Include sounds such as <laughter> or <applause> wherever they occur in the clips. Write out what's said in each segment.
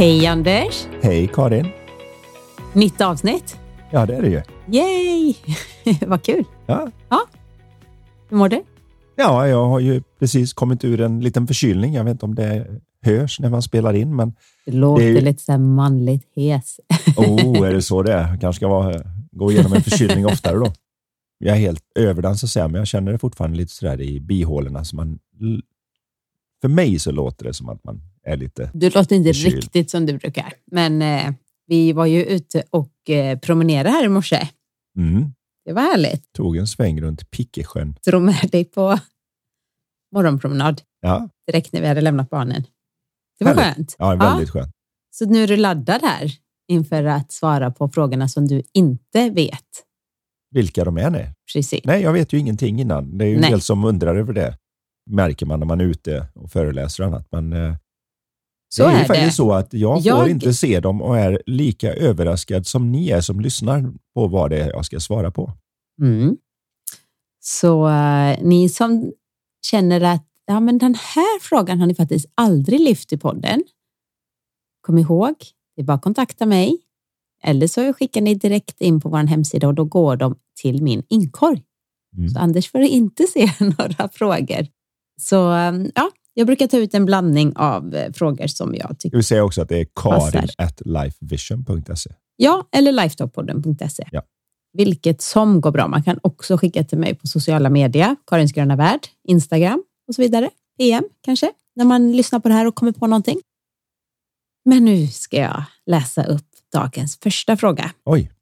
Hej Anders! Hej Karin! Nytt avsnitt. Ja, det är det ju. Yay! <laughs> Vad kul! Ja. ja. Hur mår du? ja, jag har ju precis kommit ur en liten förkylning. Jag vet inte om det hörs när man spelar in, men... Det låter det ju- lite så här manligt hes. Oh, <laughs> är det så det är? Kanske ska vara, gå igenom en förkylning oftare då. Jag är helt över den så att säga, men jag känner det fortfarande lite sådär i bihålorna. Så man, för mig så låter det som att man är lite... Du låter inte Förkyld. riktigt som du brukar, men eh, vi var ju ute och eh, promenerade här i morse. Mm, Det var härligt. tog en sväng runt Pickesjön. Drog med dig på morgonpromenad Ja, direkt när vi hade lämnat barnen. Det var Härligt. skönt. ja väldigt skönt. Så nu är du laddad här inför att svara på frågorna som du inte vet. Vilka de är, nej. Precis. Nej, jag vet ju ingenting innan. Det är ju en del som undrar över det. Märker man när man är ute och föreläser och annat. Men eh, Så det är, är ju det. faktiskt så att jag, Jag- får inte se dem och är lika överraskad som ni är som lyssnar på vad det är jag ska svara på. Mm. Så eh, ni som känner att ja, men den här frågan har ni faktiskt aldrig lyft i podden. Kom ihåg, det är bara att kontakta mig. Eller så skickar ni direkt in på vår hemsida och då går de till min inkorg. Mm. Så Anders får inte se <laughs> några frågor. Så eh, ja, jag brukar ta ut en blandning av eh, frågor som jag tycker. vill säga också att det är karin at lifevision.se. Ja, eller lifetalkpodden.se. Ja. Vilket som går bra. Man kan också skicka till mig på sociala medier, Karins gröna värld, Instagram och så vidare. PM kanske, när man lyssnar på det här och kommer på någonting. Men nu ska jag läsa upp dagens första fråga. Oj,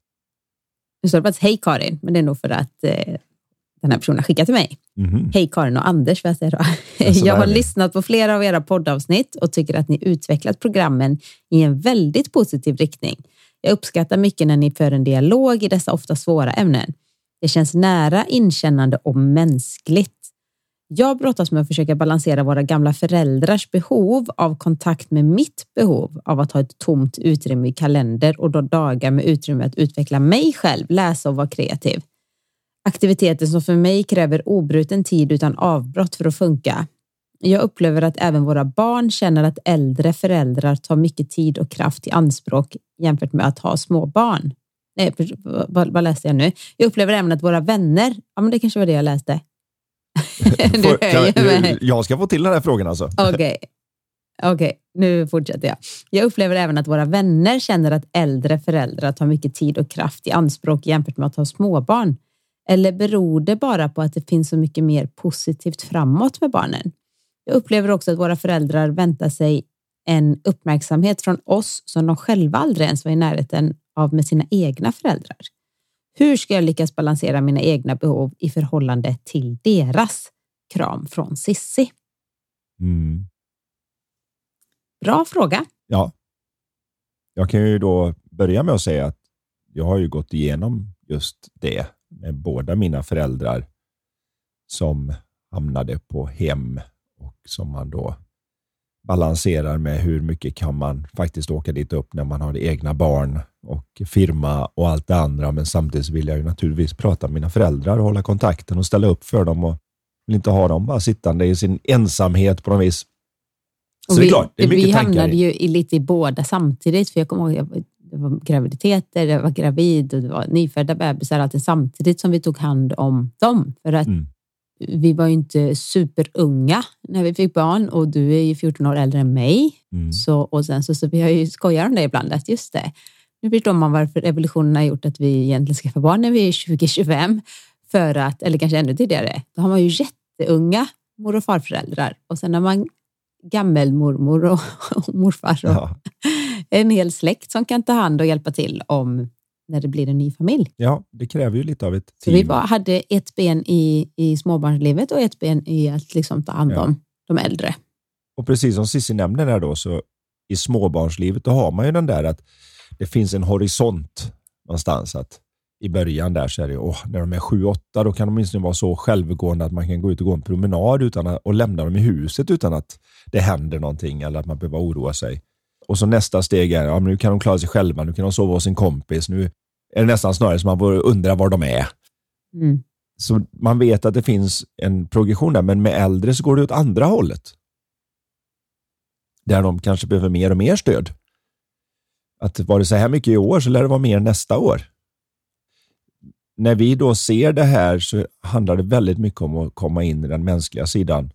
Nu står det bara att hej Karin, men det är nog för att eh, den här personen har skickat till mig. mhm. Hej Karin och Anders, får jag säga då. Jag har lyssnat på flera av era poddavsnitt och tycker att ni utvecklat programmen i en väldigt positiv riktning. Jag uppskattar mycket när ni för en dialog i dessa ofta svåra ämnen. Det känns nära, inkännande och mänskligt. Jag brottas med att försöka balansera våra gamla föräldrars behov av kontakt med mitt behov av att ha ett tomt utrymme i kalender och då dagar med utrymme att utveckla mig själv, läsa och vara kreativ. Aktiviteter som för mig kräver obruten tid utan avbrott för att funka. Jag upplever att även våra barn känner att äldre föräldrar tar mycket tid och kraft i anspråk jämfört med att ha små barn. Nej, vad, vad läste jag nu? Jag upplever även att våra vänner, ja men det kanske var det jag läste. <laughs> Du hör mig. jag ska få till den här frågan alltså. Okej, Okej, nu fortsätter jag. Jag upplever även att våra vänner känner att äldre föräldrar tar mycket tid och kraft i anspråk jämfört med att ha småbarn. Eller beror det bara på att det finns så mycket mer positivt framåt med barnen? Jag upplever också att våra föräldrar väntar sig en uppmärksamhet från oss som de själva aldrig ens var i närheten av med sina egna föräldrar. Hur ska jag lyckas balansera mina egna behov i förhållande till deras? Kram från Sissi. Mm. Bra fråga. Ja. Jag kan ju då börja med att säga att jag har ju gått igenom just det med båda mina föräldrar som hamnade på hem och som man då balanserar med hur mycket kan man faktiskt åka dit upp när man har egna barn och firma och allt det andra. Men samtidigt vill jag ju naturligtvis prata med mina föräldrar och hålla kontakten och ställa upp för dem och vill inte ha dem bara sittande i sin ensamhet på något vis. Så Och det är vi, klart, det är mycket vi tankar hamnade i. ju i lite i båda samtidigt. För jag kommer ihåg, jag, det var graviditeter, jag var gravid och det var nyfödda bebisar, allting samtidigt som vi tog hand om dem. För att Mm. vi var ju inte superunga när vi fick barn och du är ju 14 år äldre än mig. Mm. Så, och sen så, så vi har ju skojat om det ibland, att just det, nu förstår man varför evolutionen har gjort att vi egentligen skaffar barn när vi är 20-25. För att, eller kanske ännu tidigare, då har man ju jätteunga mor och farföräldrar och sen har man gammelmormor och, och morfar och Ja. En hel släkt som kan ta hand och hjälpa till om när det blir en ny familj. ja, det kräver ju lite av ett Så team. vi var, hade ett ben i, i småbarnslivet och ett ben i att liksom ta hand Ja. om de äldre. Och precis som Cissi nämner där då, så i småbarnslivet, då har man ju den där att det finns en horisont någonstans. Att I början där så är det, åh, när de är sju, åtta, då kan de åtminstone vara så självgående att man kan gå ut och gå en promenad utan att, och lämna dem i huset utan att det händer någonting eller att man behöver oroa sig. Och så nästa steg är, ja, nu kan de klara sig själva, nu kan de sova hos sin kompis, nu är det nästan snarare som man får undra var de är. Mm. Så man vet att det finns en progression där, men med äldre så går det åt andra hållet. Där de kanske behöver mer och mer stöd. Att var det så här mycket i år så lär det vara mer nästa år. När vi då ser det här så handlar det väldigt mycket om att komma in i den mänskliga sidan.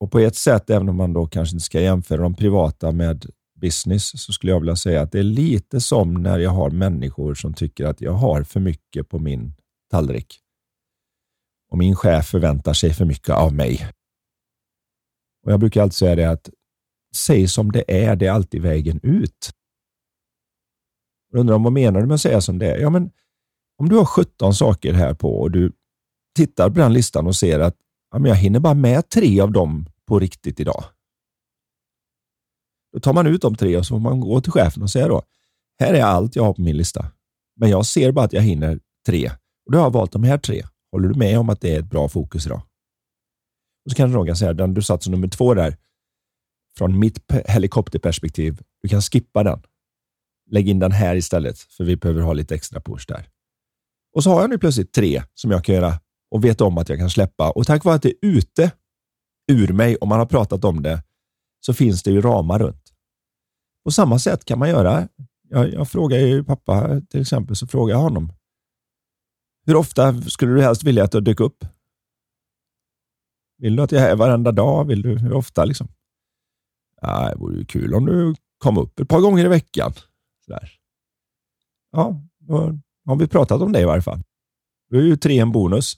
Och på ett sätt, även om man då kanske inte ska jämföra de privata med business, så skulle jag vilja säga att det är lite som när jag har människor som tycker att jag har för mycket på min tallrik. Och min chef förväntar sig för mycket av mig. Och Jag brukar alltid säga det att säg som det är, det är alltid vägen ut. Jag undrar vad menar du med att säga som det är? Ja, men om du har 17 saker här på och du tittar på den listan och ser att ja, men jag hinner bara med tre av dem på riktigt idag. Då tar man ut de tre och så får man gå till chefen och säga då, här är allt jag har på min lista. Men jag ser bara att jag hinner tre och då har jag valt de här tre. Håller du med om att det är ett bra fokus idag? Och så kanske någon kan säga, den du satt som nummer två där, från mitt helikopterperspektiv, du kan skippa den. Lägg in den här istället, för vi behöver ha lite extra push där. Och så har jag nu plötsligt tre som jag kan göra och vet om att jag kan släppa. Och tack vare att det är ute ur mig och man har pratat om det, så finns det ju ramar runt. På samma sätt kan man göra. Jag, jag frågar ju pappa till exempel, så frågar jag honom. Hur ofta skulle du helst vilja att jag dök upp? Vill du att jag är här varenda dag? Vill du, hur ofta liksom? Ja, det vore ju kul om du kom upp ett par gånger i veckan. Sådär. Ja, då har vi pratat om det i varje fall. Då är ju tre en bonus.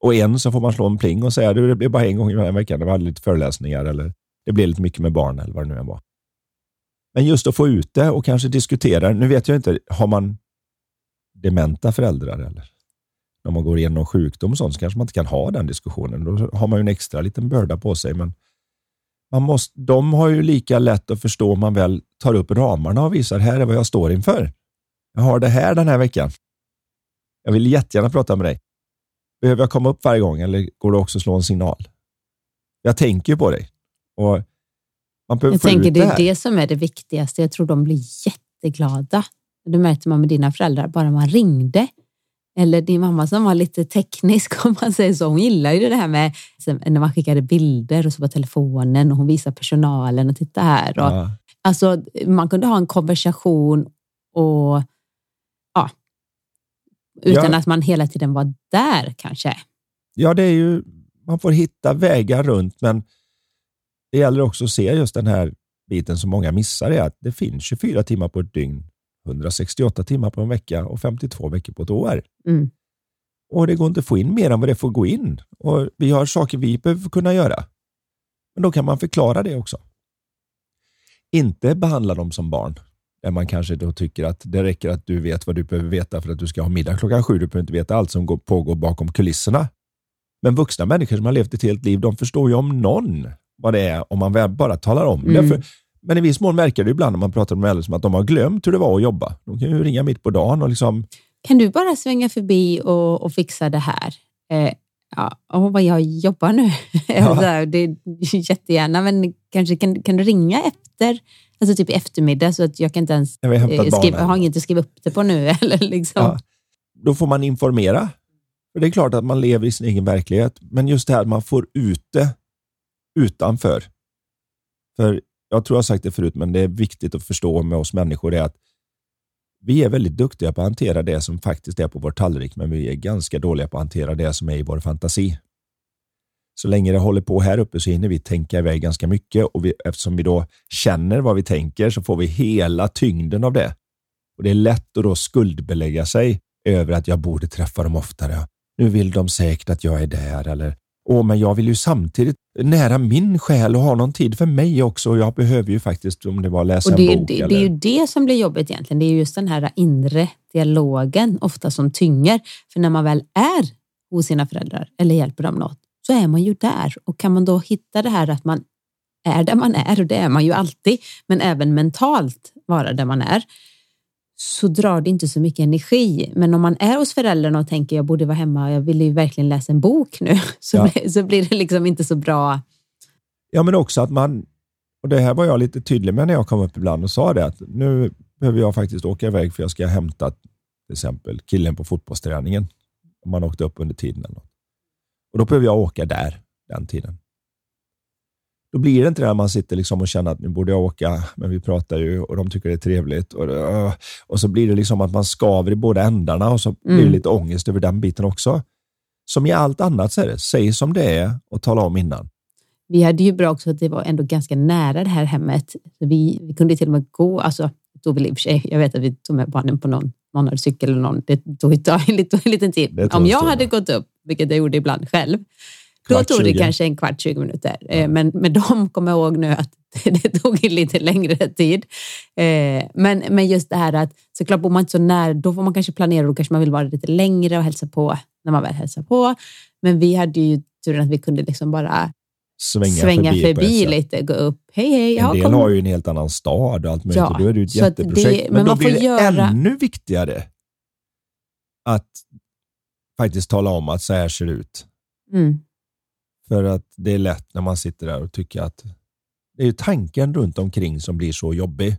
Och en så får man slå en pling och säga att det blir bara en gång i veckan. Det var lite föreläsningar eller det blir lite mycket med barn eller vad det nu än var. Men just att få ut det och kanske diskutera. Nu vet jag inte, har man dementa föräldrar eller? När man går igenom sjukdom och sånt så kanske man inte kan ha den diskussionen. Då har man ju en extra liten börda på sig. Men man måste, de har ju lika lätt att förstå om man väl tar upp ramarna och visar här är vad jag står inför. Jag har det här den här veckan. Jag vill jättegärna prata med dig. Behöver jag komma upp varje gång eller går det också att slå en signal? Jag tänker på dig. Och man jag tänker det är det, det som är det viktigaste. Jag tror de blir jätteglada. Det märkte man med dina föräldrar. Bara man ringde eller din mamma som var lite teknisk <laughs> om man säger så. Hon gillar ju det här med när man skickade bilder och så på telefonen och hon visar personalen och titta här. Och, ja. Alltså man kunde ha en konversation och utan ja. att man hela tiden var där kanske. Ja, det är ju, man får hitta vägar runt, men det gäller också att se just den här biten som många missar, är att det finns 24 timmar på ett dygn 168 timmar på en vecka och 52 veckor på ett år. Mm. Och det går inte att få in mer än vad det får gå in. Och Vi har saker vi behöver kunna göra. Men då kan man förklara det också. Inte behandla dem som barn, där man kanske då tycker att det räcker att du vet vad du behöver veta för att du ska ha middag klockan sju. Du behöver inte veta allt som pågår bakom kulisserna. Men vuxna människor som har levt ett helt liv, de förstår ju om någon vad det är om man bara talar om mm. det. För men i viss mån märker du ibland när man pratar med äldre som att de har glömt hur det var att jobba. De kan ju ringa mitt på dagen och liksom... Kan du bara svänga förbi och, och fixa det här? Eh, ja, vad jag jobbar nu. <laughs> Ja. det är jättegärna, men kanske kan, kan du ringa efter? Alltså typ i eftermiddag så att jag kan inte ens jag, eh, skriva, jag har inget att skriva upp det på nu. <laughs> Eller liksom. Ja. Då får man informera. För Det är klart att man lever i sin egen verklighet, men just det här att man får ut det utanför. För jag tror jag har sagt det förut, men det är viktigt att förstå med oss människor är att vi är väldigt duktiga på att hantera det som faktiskt är på vår tallrik, men vi är ganska dåliga på att hantera det som är i vår fantasi. Så länge det håller på här uppe så hinner vi tänka iväg ganska mycket och vi, eftersom vi då känner vad vi tänker så får vi hela tyngden av det. Och Det är lätt att då skuldbelägga sig över att jag borde träffa dem oftare. Nu vill de säkert att jag är där eller Åh, men jag vill ju samtidigt nära min själ och ha någon tid för mig också. Jag behöver ju faktiskt, om det var läsa och det, en bok. Det, eller... det är ju det som blir jobbigt egentligen. Det är just den här inre dialogen ofta som tynger. För när man väl är hos sina föräldrar eller hjälper dem något så är man ju där. Och kan man då hitta det här att man är där man är och det är man ju alltid, men även mentalt vara där man är så drar det inte så mycket energi. Men om man är hos föräldrarna och tänker jag borde vara hemma, jag vill ju verkligen läsa en bok nu, <laughs> så, ja. blir, så blir det liksom inte så bra. Ja, men också att man, och det här var jag lite tydlig med när jag kom upp ibland och sa det, att nu behöver jag faktiskt åka iväg för jag ska hämta till exempel killen på fotbollsträningen. Om man åkte upp under tiden. Eller något. Och Då behöver jag åka där den tiden. Då blir det inte det att man sitter liksom och känner att nu borde jag åka, men vi pratar ju och de tycker det är trevligt. Och, och så blir det liksom att man skaver i båda ändarna och så mm. blir det mm. lite ångest över den biten också. Som i allt annat så är det, säg som det är och tala om innan. Vi hade ju bra också att det var ändå ganska nära det här hemmet. Vi, vi kunde till och med gå, alltså tog väl i och för sig, jag vet att vi tog med barnen på någon, någon hade cykel eller någon, det tog, <laughs> en liten tid. Om jag hade gått upp, vilket jag gjorde ibland själv, då tog det kanske en kvart, 20 minuter. Eh, men med dem kommer jag ihåg nu att <laughs> det tog lite längre tid. Eh, men, men just det här att såklart bor man inte så nära, då får man kanske planera, då kanske man vill vara lite längre och hälsa på när man väl hälsar på. Men vi hade ju turen att vi kunde liksom bara svänga, svänga förbi, förbi lite, gå upp. Hej, hej. En del kom... har ju en helt annan stad och allt möjligt. Ja, då är det ju ett jätteprojekt. Det, men, men då blir det göra... ännu viktigare att faktiskt tala om att så här ser det ut. Mm. För att det är lätt när man sitter där och tycker att det är tanken runt omkring som blir så jobbig.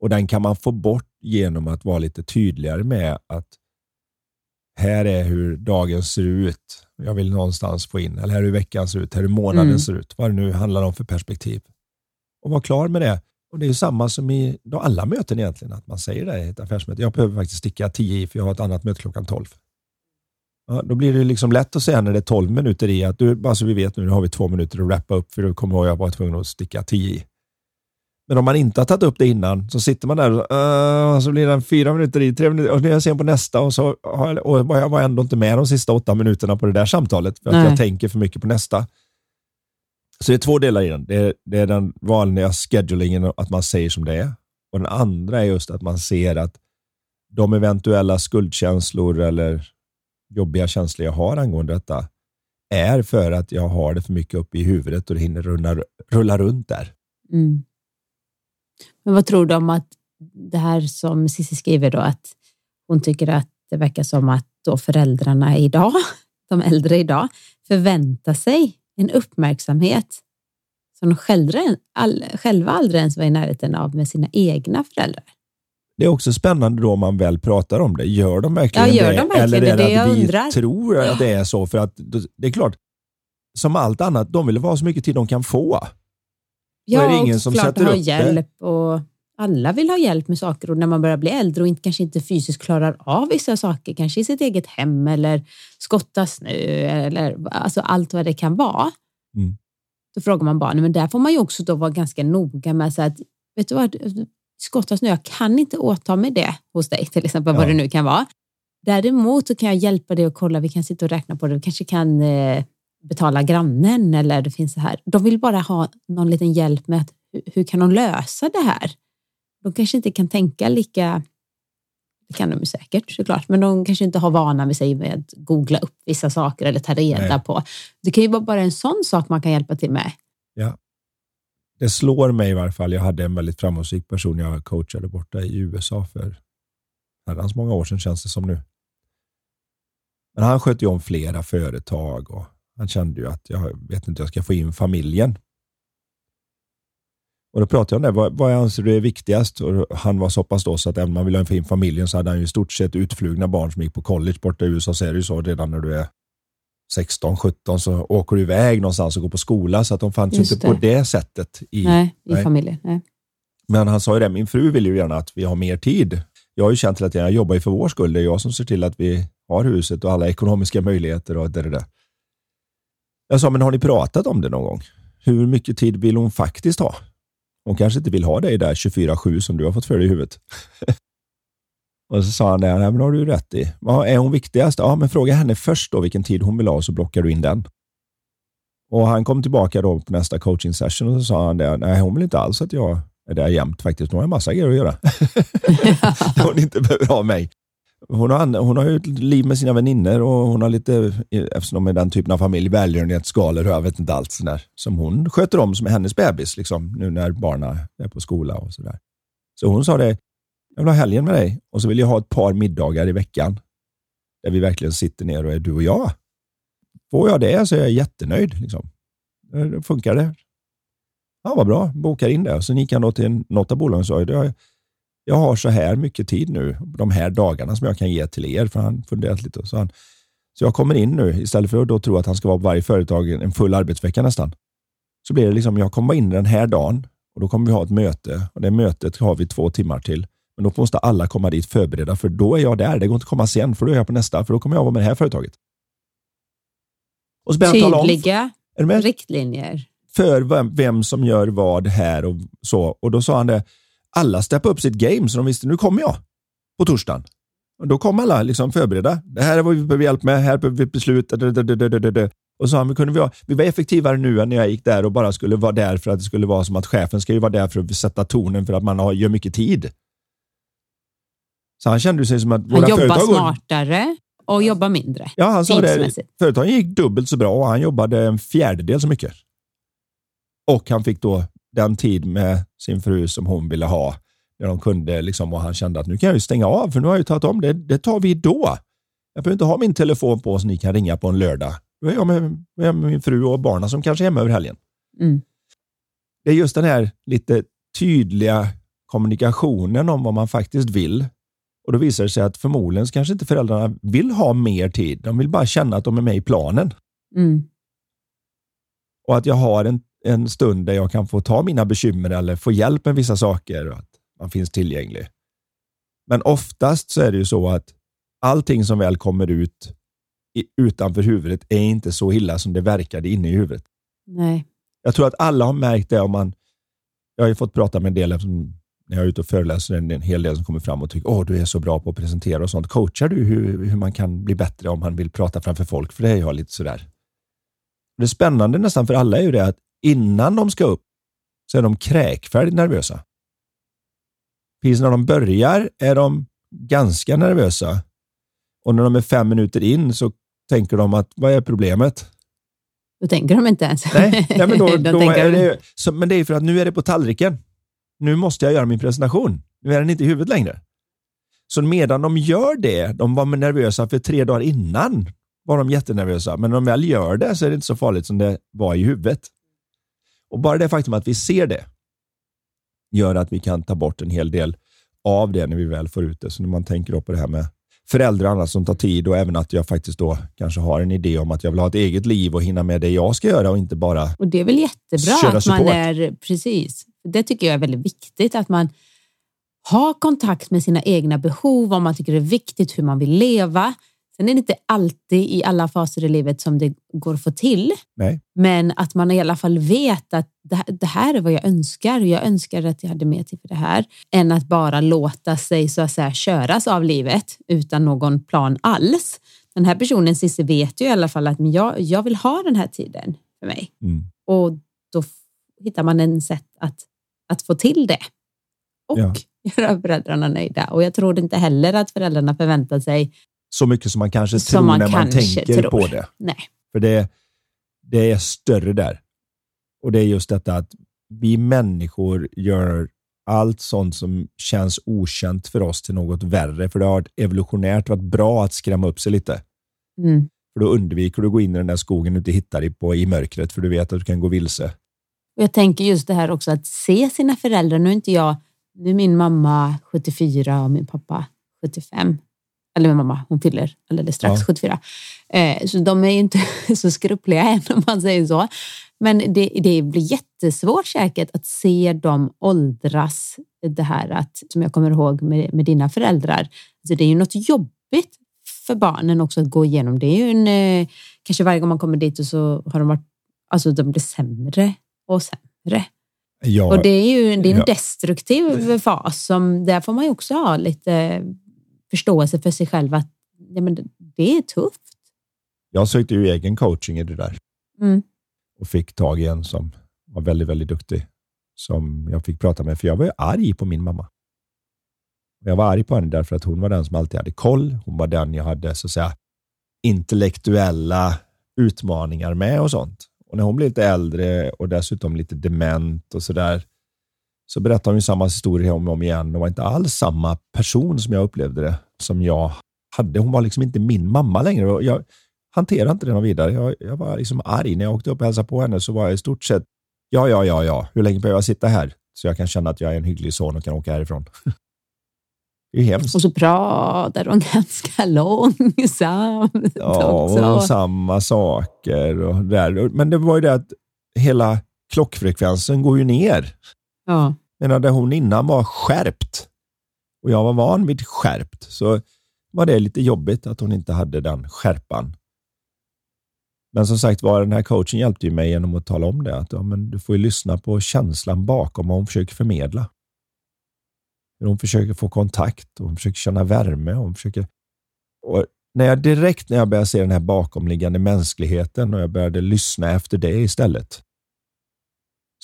Och den kan man få bort genom att vara lite tydligare med att här är hur dagen ser ut. Jag vill någonstans få in, eller här är hur veckan ser ut, här är hur månaden mm. ser ut. Vad det nu handlar om för perspektiv. Och vara klar med det. Och Det är samma som i alla möten egentligen, att man säger det i ett affärsmöte. Jag behöver faktiskt sticka 10 i, för jag har ett annat möte klockan 12. Ja, då blir det liksom lätt att säga när det är 12 minuter i att du, bara så vi vet nu, nu har vi två minuter att wrappa upp för du kommer att jag var tvungen att sticka 10 i. Men om man inte har tagit upp det innan så sitter man där och, uh, så blir det fyra minuter i, tre minuter och nu är jag sen på nästa och så har, och jag var ändå inte med de sista åtta minuterna på det där samtalet för att Nej. jag tänker för mycket på nästa. Så det är två delar i den. Det är, det är den vanliga schedulingen, att man säger som det är. Och den andra är just att man ser att de eventuella skuldkänslor eller jobbiga känslor jag har angående detta är för att jag har det för mycket uppe i huvudet och det hinner rulla, rulla runt där. Mm. Men vad tror du om att det här som Cissi skriver då, att hon tycker att det verkar som att då föräldrarna idag, <laughs> de äldre idag, förväntar sig en uppmärksamhet som de själva, själva aldrig ens var i närheten av med sina egna föräldrar. Det är också spännande då om man väl pratar om det. Gör de verkligen, ja, gör de verkligen det? Eller är det, det att vi undrar. tror att det är så? För att det är klart, som allt annat, de vill ha så mycket tid de kan få. Ja, är det ingen som klart sätter ha hjälp det. och alla vill ha hjälp med saker och när man börjar bli äldre och inte, kanske inte fysiskt klarar av vissa saker, kanske i sitt eget hem eller skotta snö eller alltså allt vad det kan vara. Mm. Då frågar man barnen, men där får man ju också då vara ganska noga med så att, vet du vad, skotta snö, jag kan inte åta mig det hos dig till exempel, ja. vad det nu kan vara. Däremot så kan jag hjälpa dig att kolla, vi kan sitta och räkna på det, vi kanske kan eh, betala grannen eller det finns så här. De vill bara ha någon liten hjälp med att hur kan de lösa det här? De kanske inte kan tänka lika, det kan de ju säkert såklart, men de kanske inte har vana med sig med att googla upp vissa saker eller ta reda Nej. på. Det kan ju vara bara en sån sak man kan hjälpa till med. Ja. Det slår mig i varje fall. Jag hade en väldigt framgångsrik person jag coachade borta i USA för herrans många år sedan känns det som nu. Men han skötte ju om flera företag och han kände ju att jag vet inte, jag ska få in familjen. Och Då pratade jag om det. Vad, vad anser du är viktigast? Och han var så pass då så att även om man ville få in familjen så hade han ju i stort sett utflugna barn som gick på college borta i USA. Så är det ju så redan när du är 16, 17 så åker du iväg någonstans och går på skola. Så att de fanns Just inte det. på det sättet i, nej, i nej. familjen. Nej. Men han sa ju det, min fru vill ju gärna att vi har mer tid. Jag har ju känt att jag jobbar för vår skull. Det är jag som ser till att vi har huset och alla ekonomiska möjligheter och det, det. Jag sa, men har ni pratat om det någon gång? Hur mycket tid vill hon faktiskt ha? Hon kanske inte vill ha dig där 24-7 som du har fått för dig i huvudet. <laughs> och så sa han det, nej men har du rätt i. Vad är hon viktigast? Ja, men fråga henne först då vilken tid hon vill ha så blockar du in den. Och Han kom tillbaka då på nästa coaching session och så sa han det, nej hon vill inte alls att jag är där jämt faktiskt. Hon har en massa grejer att göra. <laughs> hon inte behöver ha mig. hon, har, hon har ju ett liv med sina vänner och hon har lite, eftersom de är den typen av familj, välgörenhetsskalor och jag vet inte allt sådär, som hon sköter om som är hennes bebis, liksom, nu när barnen är på skola och sådär. Så hon sa det, jag vill ha helgen med dig och så vill jag ha ett par middagar i veckan där vi verkligen sitter ner och är du och jag. Får jag det så är jag jättenöjd. Liksom. Eh, då funkar det. Ja, vad bra. Bokar in det. Sen gick han då till något av bolagen och sa jag, jag har så här mycket tid nu, de här dagarna som jag kan ge till er. För han funderat lite och så han, så jag kommer in nu, istället för att då tro att han ska vara på varje företag en full arbetsvecka nästan. Så blir det liksom, jag kommer in den här dagen och då kommer vi ha ett möte och det mötet har vi två timmar till. Men då måste alla komma dit förberedda, för då är jag där. Det går inte att komma sen, för då är jag på nästa, för då kommer jag vara med det här företaget. Och så Tydliga om, riktlinjer. För vem, vem, som gör vad här och så. Och då sa han det, alla steppade upp sitt game, så de visste, nu kommer jag på torsdagen. Och då kom alla liksom förberedda. Det här är vad vi behöver hjälp med, här behöver vi beslut. Och så vi, kunde vi, vi var effektivare nu än när jag gick där och bara skulle vara där för att det skulle vara som att chefen ska ju vara där för att sätta tonen för att man har, gör mycket tid. Så han kände sig som att våra han jobbar smartare och jobbar mindre. Ja, han sa det. Företagen gick dubbelt så bra och han jobbade en fjärdedel så mycket. Och han fick då den tid med sin fru som hon ville ha. När de kunde liksom, och han kände att nu kan jag ju stänga av för nu har jag ju tagit om det. Det tar vi då. Jag behöver inte ha min telefon på så ni kan ringa på en lördag. Då är jag med, med min fru och barnen som kanske är hemma över helgen. Mm. Det är just den här lite tydliga kommunikationen om vad man faktiskt vill och Då visar det sig att förmodligen kanske inte föräldrarna vill ha mer tid. De vill bara känna att de är med i planen. Mm. Och att jag har en, en stund där jag kan få ta mina bekymmer eller få hjälp med vissa saker och att man finns tillgänglig. Men oftast så är det ju så att allting som väl kommer ut i, utanför huvudet är inte så illa som det verkade inne i huvudet. Nej. Jag tror att alla har märkt det om man... Jag har ju fått prata med en del när jag är ute och föreläser, är det en hel del som kommer fram och tycker åh, du är så bra på att presentera och sånt. Coachar du hur, hur man kan bli bättre om man vill prata framför folk? För det är jag lite sådär. Det spännande nästan för alla är ju det att innan de ska upp så är de kräkfärdigt nervösa. Precis när de börjar är de ganska nervösa och när de är fem minuter in så tänker de att vad är problemet? Då tänker de inte ens. Nej, nej men, då, <laughs> då är det, så, men det är för att nu är det på tallriken nu måste jag göra min presentation. Nu är den inte i huvudet längre. Så medan de gör det, de var nervösa för tre dagar innan, var de jättenervösa. Men när de väl gör det så är det inte så farligt som det var i huvudet. Och bara det faktum att vi ser det gör att vi kan ta bort en hel del av det när vi väl får ut det. Så när man tänker på det här med föräldrar och annat som tar tid och även att jag faktiskt då kanske har en idé om att jag vill ha ett eget liv och hinna med det jag ska göra och inte bara Och det är väl jättebra att man är, precis, det tycker jag är väldigt viktigt att man har kontakt med sina egna behov, om man tycker är viktigt hur man vill leva. Sen är det inte alltid i alla faser i livet som det går att få till. Nej. Men att man i alla fall vet att det här är vad jag önskar. Jag önskar att jag hade mer tid för det här. Än att bara låta sig så att säga köras av livet utan någon plan alls. Den här personen Cissi vet ju i alla fall att jag, jag vill ha den här tiden för mig. Mm. Och då hittar man en sätt att att få till det och ja. <laughs> göra föräldrarna nöjda. Och jag tror inte heller att föräldrarna förväntar sig så mycket som man kanske tror man när man tänker tror. på det. Nej. För det, det är större där. Och det är just detta att vi människor gör allt sånt som känns okänt för oss till något värre. För det har evolutionärt varit bra att skrämma upp sig lite. Mm. För då undviker du att gå in i den där skogen du inte hittar dig på i mörkret, för du vet att du kan gå vilse. Jag tänker just det här också att se sina föräldrar. Nu är inte jag, nu är min mamma 74 och min pappa 75. Eller min mamma, hon fyller alldeles strax ja. 74. Eh, så de är ju inte <laughs> så skruppliga än om man säger så. Men det, det blir jättesvårt säkert att se dem åldras. Det här att, som jag kommer ihåg med, med dina föräldrar. Alltså det är ju något jobbigt för barnen också att gå igenom. Det är ju en, eh, kanske varje gång man kommer dit och så har de varit, alltså de blir sämre och sämre. Ja, och det är ju det är en ja. destruktiv fas som där får man ju också ha lite förståelse för sig själv att ja, men det är tufft. Jag sökte ju egen coaching i det där mm. och fick tag i en som var väldigt, väldigt duktig som jag fick prata med, för jag var ju arg på min mamma. Jag var arg på henne därför att hon var den som alltid hade koll. Hon var den jag hade så att säga intellektuella utmaningar med och sånt. Och när hon blev lite äldre och dessutom lite dement och sådär, så berättade hon ju samma historia om och om igen. Hon var inte alls samma person som jag upplevde det, som jag hade. Hon var liksom inte min mamma längre. Jag hanterade inte det något vidare. Jag, jag var liksom arg. När jag åkte upp och hälsade på henne så var jag i stort sett, ja, ja, ja, ja, hur länge behöver jag sitta här? Så jag kan känna att jag är en hygglig son och kan åka härifrån. <laughs> Det är hemskt. Och så pratar de ganska långsamt Ja, också. och samma saker. Och där. Men det var ju det att hela klockfrekvensen går ju ner. Ja. Medan där hon innan var skärpt och jag var van vid skärpt så var det lite jobbigt att hon inte hade den skärpan. Men som sagt var, den här coachen hjälpte ju mig genom att tala om det. Att ja, men du får ju lyssna på känslan bakom vad hon försöker förmedla. Hon försöker få kontakt och hon försöker känna värme. Och hon försöker... och när jag direkt när jag började se den här bakomliggande mänskligheten och jag började lyssna efter det istället,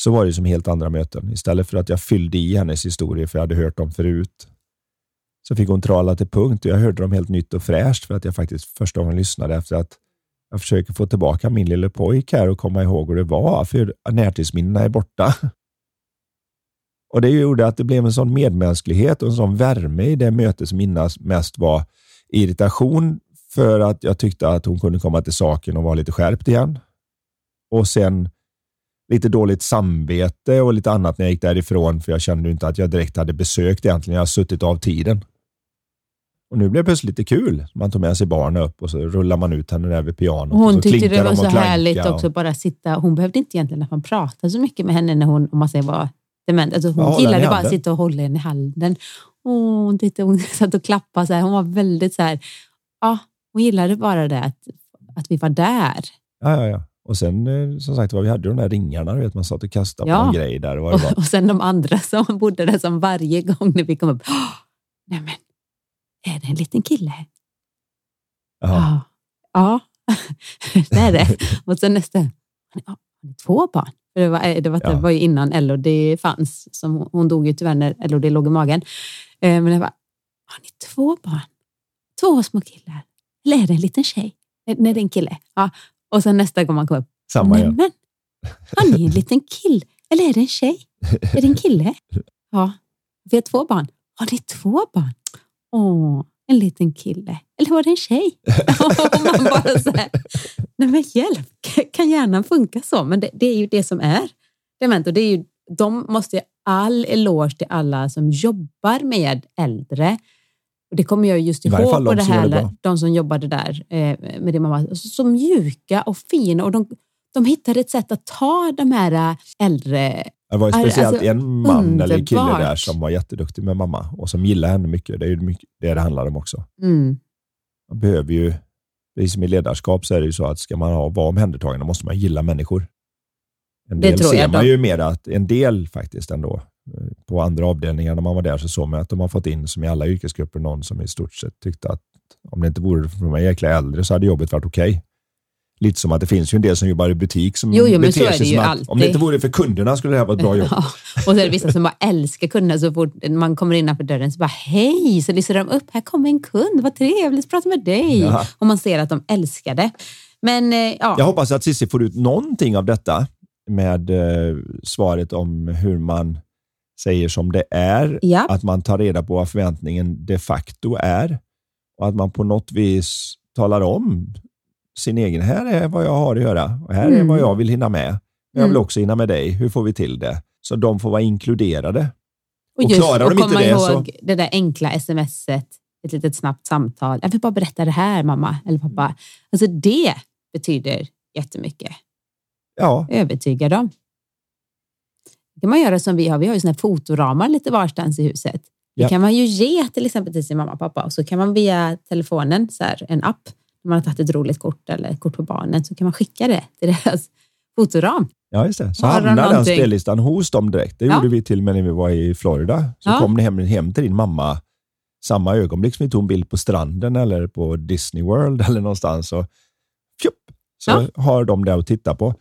så var det som helt andra möten. Istället för att jag fyllde i hennes historier, för jag hade hört dem förut, så fick hon trala till punkt och jag hörde dem helt nytt och fräscht för att jag faktiskt första gången lyssnade efter att jag försöker få tillbaka min lille pojk här och komma ihåg hur det var, för närtidsminnena är borta. <laughs> Och Det gjorde att det blev en sån medmänsklighet och en sån värme i det mötet som innan mest var irritation för att jag tyckte att hon kunde komma till saken och vara lite skärpt igen. Och sen lite dåligt samvete och lite annat när jag gick därifrån för jag kände inte att jag direkt hade besökt egentligen. Jag har suttit av tiden. Och nu blev det plötsligt lite kul. Man tog med sig barnen upp och så rullar man ut henne där vid pianot. Hon och så tyckte det de var så härligt och- också bara sitta. Hon behövde inte egentligen att man pratade så mycket med henne när hon, om man säger, var dement. Alltså hon Ja, gillade bara att sitta och hålla henne i handen. Åh, hon, tittade, hon <laughs> satt och klappade så här. Hon var väldigt så här, ja, hon gillade bara det att, att vi var där. Ja, ja, ja. Och sen eh, som sagt var, vi hade de där ringarna, du vet, man satt och kastade Ja. på en grej där. och Vad det var. Och, och sen de andra som bodde där som varje gång när vi kom upp, "Åh, nej men, är det en liten kille? Jaha. Ja, ja. <laughs> det är det. Och sen nästa, ja, två barn? För det, var, eh, det, var, Ja. det var ju innan LOD fanns. Som, hon- dog ju tyvärr när LOD låg i magen. Eh, Men det var, har ni två barn? Två små killar? Eller är det en liten tjej? Nej, det är en kille. Ja. Och sen nästa gång man kom upp, Samma igen. men, har ni en liten kill? Eller är det en tjej? Är det en kille? <laughs> Ja, vi har två barn. Har ni två barn? Åh, en liten kille. Eller var det en tjej? <laughs> Och man bara så här, nej men hjälp, kan hjärnan funka så? Men det, det är ju det som är det är ju, de måste all eloge till alla som jobbar med äldre. Och det kommer jag just ihåg fall på de det här, det de som jobbade där eh, med din mamma. Alltså, Så mjuka och fina och de, de hittade ett sätt att ta de här äh, äldre Det var ju Alltså, speciellt en man eller kille underbart. där som var jätteduktig med mamma och som gillade henne mycket. Det är ju mycket det det handlar om också. Mm. Man behöver ju, precis som i ledarskap så är det ju så att ska man ha, vara omhändertagande måste man gilla människor. En Det del tror ser jag man då. ju mer att, en del faktiskt ändå, eh, på andra avdelningar när man var där så såg man att de har fått in, som i alla yrkesgrupper, någon som i stort sett tyckte att om det inte vore för de här jäkla äldre så hade jobbet varit okej. Lite som att det finns ju en del som jobbar i butik som Jo, jo, beter sig som att alltid. om det inte vore för kunderna skulle det här vara ett bra jobb. <laughs> Ja. Och så är det vissa som bara älskar kunderna. Så fort man kommer innanför dörren så bara hej, så lyser de upp. Här kommer en kund, vad trevligt, prata med dig. Ja. Och man ser att de älskar det. Men eh, ja, Jag hoppas att Cissi får ut någonting av detta med eh, svaret om hur man säger som det är. Ja. Att man tar reda på vad förväntningen de facto är och att man på något vis talar om sin egen, här är vad jag har att göra och här är Mm. vad jag vill hinna med. Men Jag vill Mm. också hinna med dig. Hur får vi till det? Så de får vara inkluderade. och, och just, klarar och de inte det så- det där enkla smset, ett litet snabbt samtal. Jag vill bara berätta det här mamma eller pappa. Alltså det betyder jättemycket. Ja, Övertyga dem. Det kan man göra som vi har. Vi har ju såna här fotoramar lite varstans i huset. Det Ja. kan man ju ge till exempel till sin mamma och pappa och så kan man via telefonen, så här, en app, när man har tagit ett roligt kort eller ett kort på barnen, så kan man skicka det till <laughs> deras fotoram. Ja, just det. Så Har hamnar den någonting? spellistan hos dem direkt. Det Ja. gjorde vi till och med när vi var i Florida. Så Ja. kom det hem, hem till din mamma samma ögonblick som vi tog en bild på stranden eller på Disney World <laughs> eller någonstans. Och, fjupp, så Ja. har de det att titta på.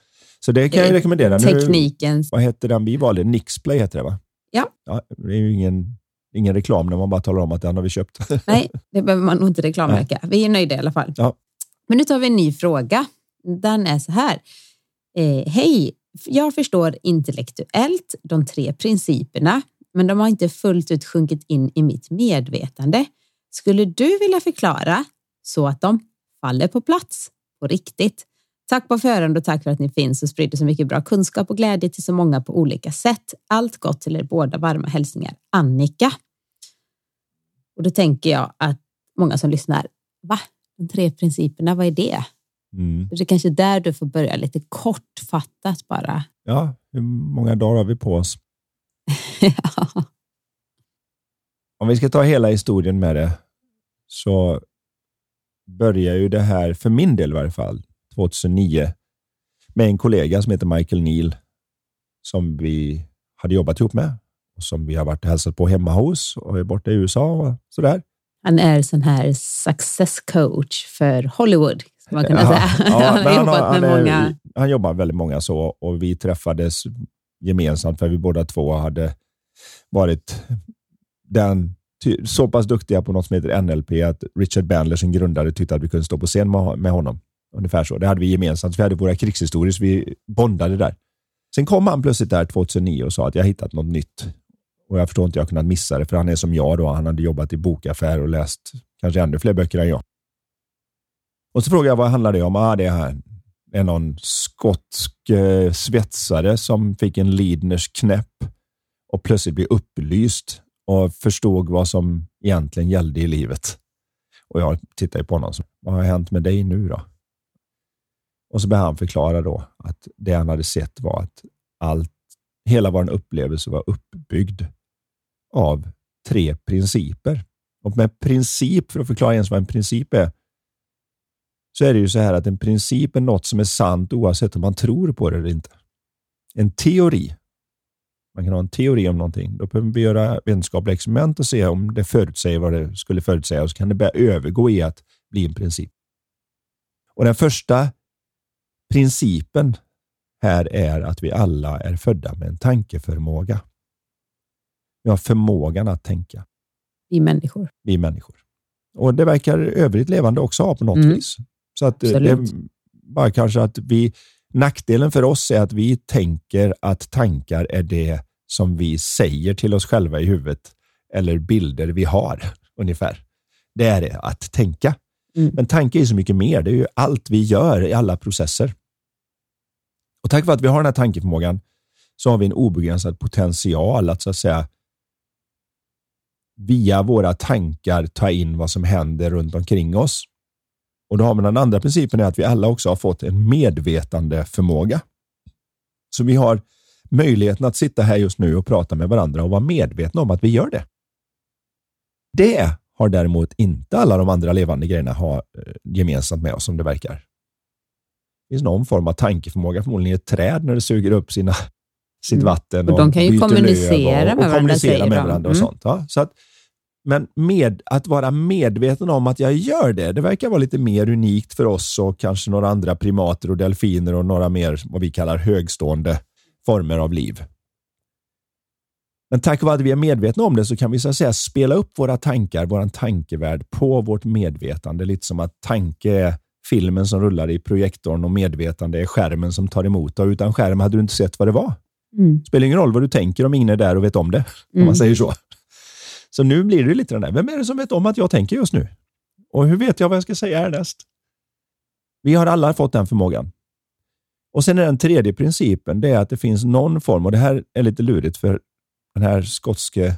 Så det kan jag ju rekommendera. Nu, Teknikens... vad heter den vi valde? Nixplay heter det va? Ja. ja. Det är ju ingen Ingen reklam när man bara talar om att den har vi köpt. <laughs> Nej, det behöver man nog inte reklammärka. Vi är nöjda i alla fall. Ja. Men nu tar vi en ny fråga. Den är så här. Eh, Hej, jag förstår intellektuellt de tre principerna, men de har inte fullt ut sjunkit in i mitt medvetande. Skulle du vilja förklara så att de faller på plats på riktigt? Tack på förhand och tack för att ni finns och sprider så mycket bra kunskap och glädje till så många på olika sätt. Allt gott till er båda. Varma hälsningar Annika. Och då tänker jag att många som lyssnar, va? De tre principerna, vad är det? Mm. Det är kanske där du får börja lite kortfattat bara. Ja, hur många dagar har vi på oss? <laughs> ja. Om vi ska ta hela historien med det så börjar ju det här, för min del i varje fall, 2009 med en kollega som heter Michael Neal som vi hade jobbat ihop med och som vi har varit och hälsat på hemma hos och är borta i USA och sådär. Han är sån här success coach för Hollywood, man Ja, säga. ja, <laughs> han har han med är- många. Han jobbar väldigt många så och vi träffades gemensamt för vi båda två hade varit den så pass duktiga på något som heter NLP att Richard Bandler som grundare tyckte att vi kunde stå på scen med honom. Ungefär så. Det hade vi gemensamt. Vi hade våra krigshistorier så vi bondade där. Sen kom han plötsligt där 2009 och sa att jag har hittat något nytt. Och jag förstår inte hur jag kunnat missa det för han är som jag då. Han hade jobbat i bokaffär och läst kanske ännu fler böcker än jag. Och så frågade jag vad handlar det om? Ah, det är här är någon skotsk eh, svetsare som fick en Lidners knäpp och plötsligt blev upplyst och förstod vad som egentligen gällde i livet. Och jag tittade på honom. Vad har hänt med dig nu då? Och så började han förklara då att det han hade sett var att allt, hela vår upplevelse var uppbyggd av tre principer. Och med princip, för att förklara ens vad en princip är, så är det ju så här att en princip är något som är sant oavsett om man tror på det eller inte. En teori, man kan ha en teori om någonting, då behöver vi göra vetenskapliga experiment och se om det förutsäger vad det skulle förutsäga och så kan det börja övergå i att bli en princip. Och den första principen här är att vi alla är födda med en tankeförmåga. Vi har förmågan att tänka Vi människor. vi människor. Och det verkar övrigt levande också ha på något Mm. vis. Så att eh, det är Absolut. bara kanske att vi, nackdelen för oss är att vi tänker att tankar är det som vi säger till oss själva i huvudet eller bilder vi har <laughs> ungefär. Det är det, att tänka. Mm. Men tanke är så mycket mer. Det är ju allt vi gör i alla processer. Och tack vare att vi har den här tankeförmågan så har vi en obegränsad potential att så att säga via våra tankar ta in vad som händer runt omkring oss. Och då har man den andra principen är att vi alla också har fått en medvetande förmåga. Så vi har möjligheten att sitta här just nu och prata med varandra och vara medvetna om att vi gör det. Det har däremot inte alla de andra levande grejerna ha, eh, gemensamt med oss som det verkar. Det finns någon form av tankeförmåga, förmodligen i ett träd när det suger upp sina, sitt Mm. vatten Och de kan ju kommunicera löv och, med och varandra, kommunicera med varandra och Mm. sånt. Ja, så att, men med, att vara medveten om att jag gör det, det verkar vara lite mer unikt för oss och kanske några andra primater och delfiner och några mer vad vi kallar högstående former av liv. Men tack vare att vi är medvetna om det så kan vi så att säga spela upp våra tankar, vår tankevärld på vårt medvetande. Lite som att tanke är filmen som rullar i projektorn och medvetande är skärmen som tar emot. Och utan skärm hade du inte sett vad det var. Mm. spelar ingen roll vad du tänker om ingen är där och vet om det. Om Mm. man säger så. Så nu blir det lite den där, vem är det som vet om att jag tänker just nu? Och hur vet jag vad jag ska säga härnäst? Vi har alla fått den förmågan. Och sen är den tredje principen, det är att det finns någon form, och det här är lite lurigt för den här skotske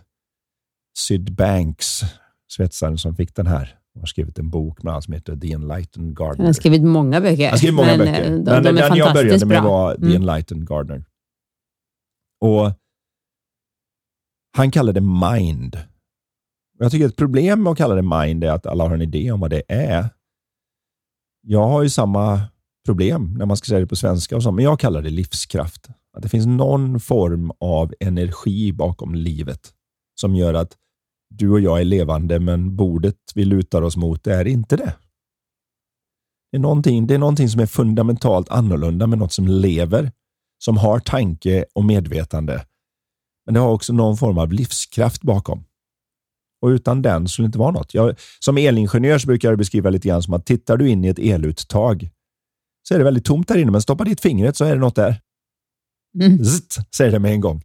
Syd Banks, svetsaren som fick den här, har skrivit en bok med som heter The Enlightened Gardener. Han har skrivit många böcker. Han skrev många men böcker. eh, De, men de den jag började med bra. var The Mm. Enlightened Gardener. Och Han kallar det mind. Jag tycker ett problem med att kalla det mind är att alla har en idé om vad det är. Jag har ju samma problem när man ska säga det på svenska och så, men jag kallar det livskraft. Att det finns någon form av energi bakom livet som gör att du och jag är levande, men bordet vi lutar oss mot är inte det. Det är, någonting, det är någonting som är fundamentalt annorlunda med något som lever, som har tanke och medvetande. Men det har också någon form av livskraft bakom. Och utan den skulle det inte vara något. Jag, som elingenjör så brukar jag beskriva lite grann som att tittar du in i ett eluttag så är det väldigt tomt där inne, men stoppa dit fingret så är det något där. Mm. Zzzt, säger det med en gång.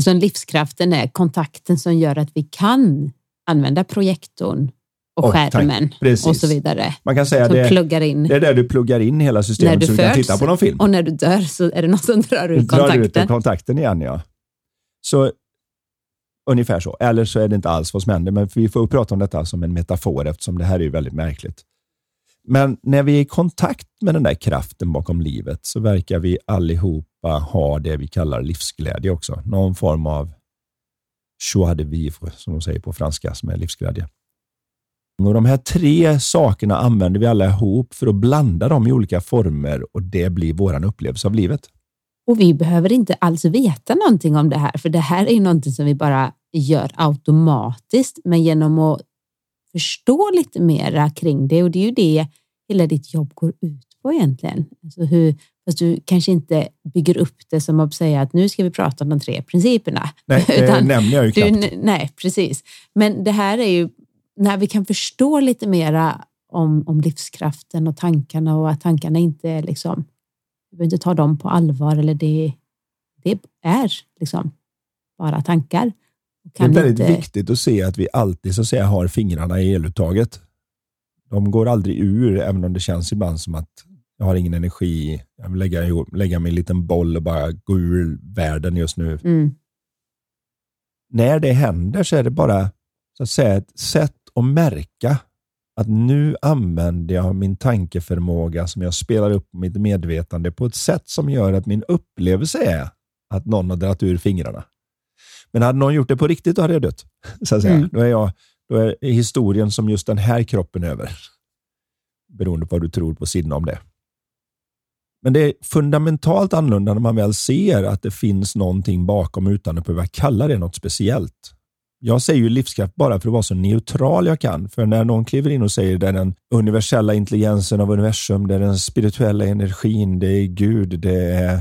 Så livskraften är kontakten som gör att vi kan använda projektorn och, och skärmen och så vidare. Man kan säga det, pluggar in. det är där du pluggar in hela systemet så du kan titta på någon film. Och när du dör så är det någon som drar ut kontakten. Drar ut kontakten igen, ja. Så ungefär så. Eller så är det inte alls vad som händer, men vi får prata om detta som en metafor eftersom det här är väldigt märkligt. Men när vi är i kontakt med den där kraften bakom livet så verkar vi allihopa ha det vi kallar livsglädje också. Någon form av joie de vivre, som de säger på franska, som är livsglädje. Och De här tre sakerna använder vi alla ihop för att blanda dem i olika former och det blir vår upplevelse av livet. Och vi behöver inte alls veta någonting om det här, för det här är ju någonting som vi bara gör automatiskt, men genom att förstå lite mera kring det och det är ju det hela ditt jobb går ut på egentligen. Alltså hur, fast du kanske inte bygger upp det som att säga att nu ska vi prata om de tre principerna. Nej, <laughs> det nämner jag ju knappt. Du, nej, precis. Men det här är ju när vi kan förstå lite mera om, om livskraften och tankarna och att tankarna inte är liksom, vi behöver inte ta dem på allvar eller det, det är liksom bara tankar. Det är väldigt inte... viktigt att se att vi alltid så att säga har fingrarna i eluttaget. De går aldrig ur, även om det känns ibland som att jag har ingen energi. Jag vill lägga, lägga mig i en liten boll och bara gå ur världen just nu. Mm. När det händer så är det bara så att säga, ett sätt att märka att nu använder jag min tankeförmåga som jag spelar upp mitt medvetande på ett sätt som gör att min upplevelse är att någon har dragit ur fingrarna. Men hade någon gjort det på riktigt, då hade jag dött. <laughs> Så att säga. Mm. Då, är jag, då är historien som just den här kroppen över. Beroende på vad du tror på sidan om det. Men det är fundamentalt annorlunda när man väl ser att det finns någonting bakom utan att behöva kalla det något speciellt. Jag säger ju livskraft bara för att vara så neutral jag kan. För när någon kliver in och säger det är den universella intelligensen av universum, det är den spirituella energin, det är Gud, det är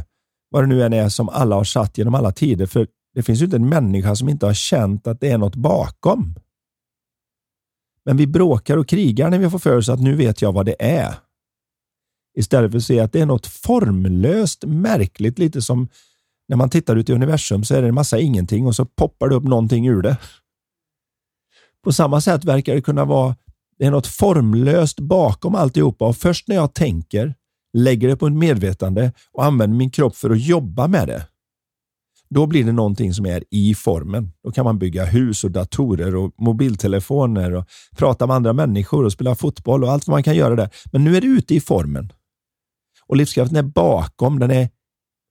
vad det nu än är som alla har satt genom alla tider. För det finns ju inte en människa som inte har känt att det är något bakom. Men vi bråkar och krigar när vi får för oss att nu vet jag vad det är. Istället för att se att det är något formlöst, märkligt, lite som när man tittar ut i universum så är det en massa ingenting och så poppar det upp någonting ur det. På samma sätt verkar det kunna vara det är något formlöst bakom alltihopa och först när jag tänker, lägger det på ett medvetande och använder min kropp för att jobba med det, då blir det någonting som är i formen. Då kan man bygga hus och datorer och mobiltelefoner och prata med andra människor och spela fotboll och allt vad man kan göra där. Men nu är det ute i formen. Och livskraften är bakom, den är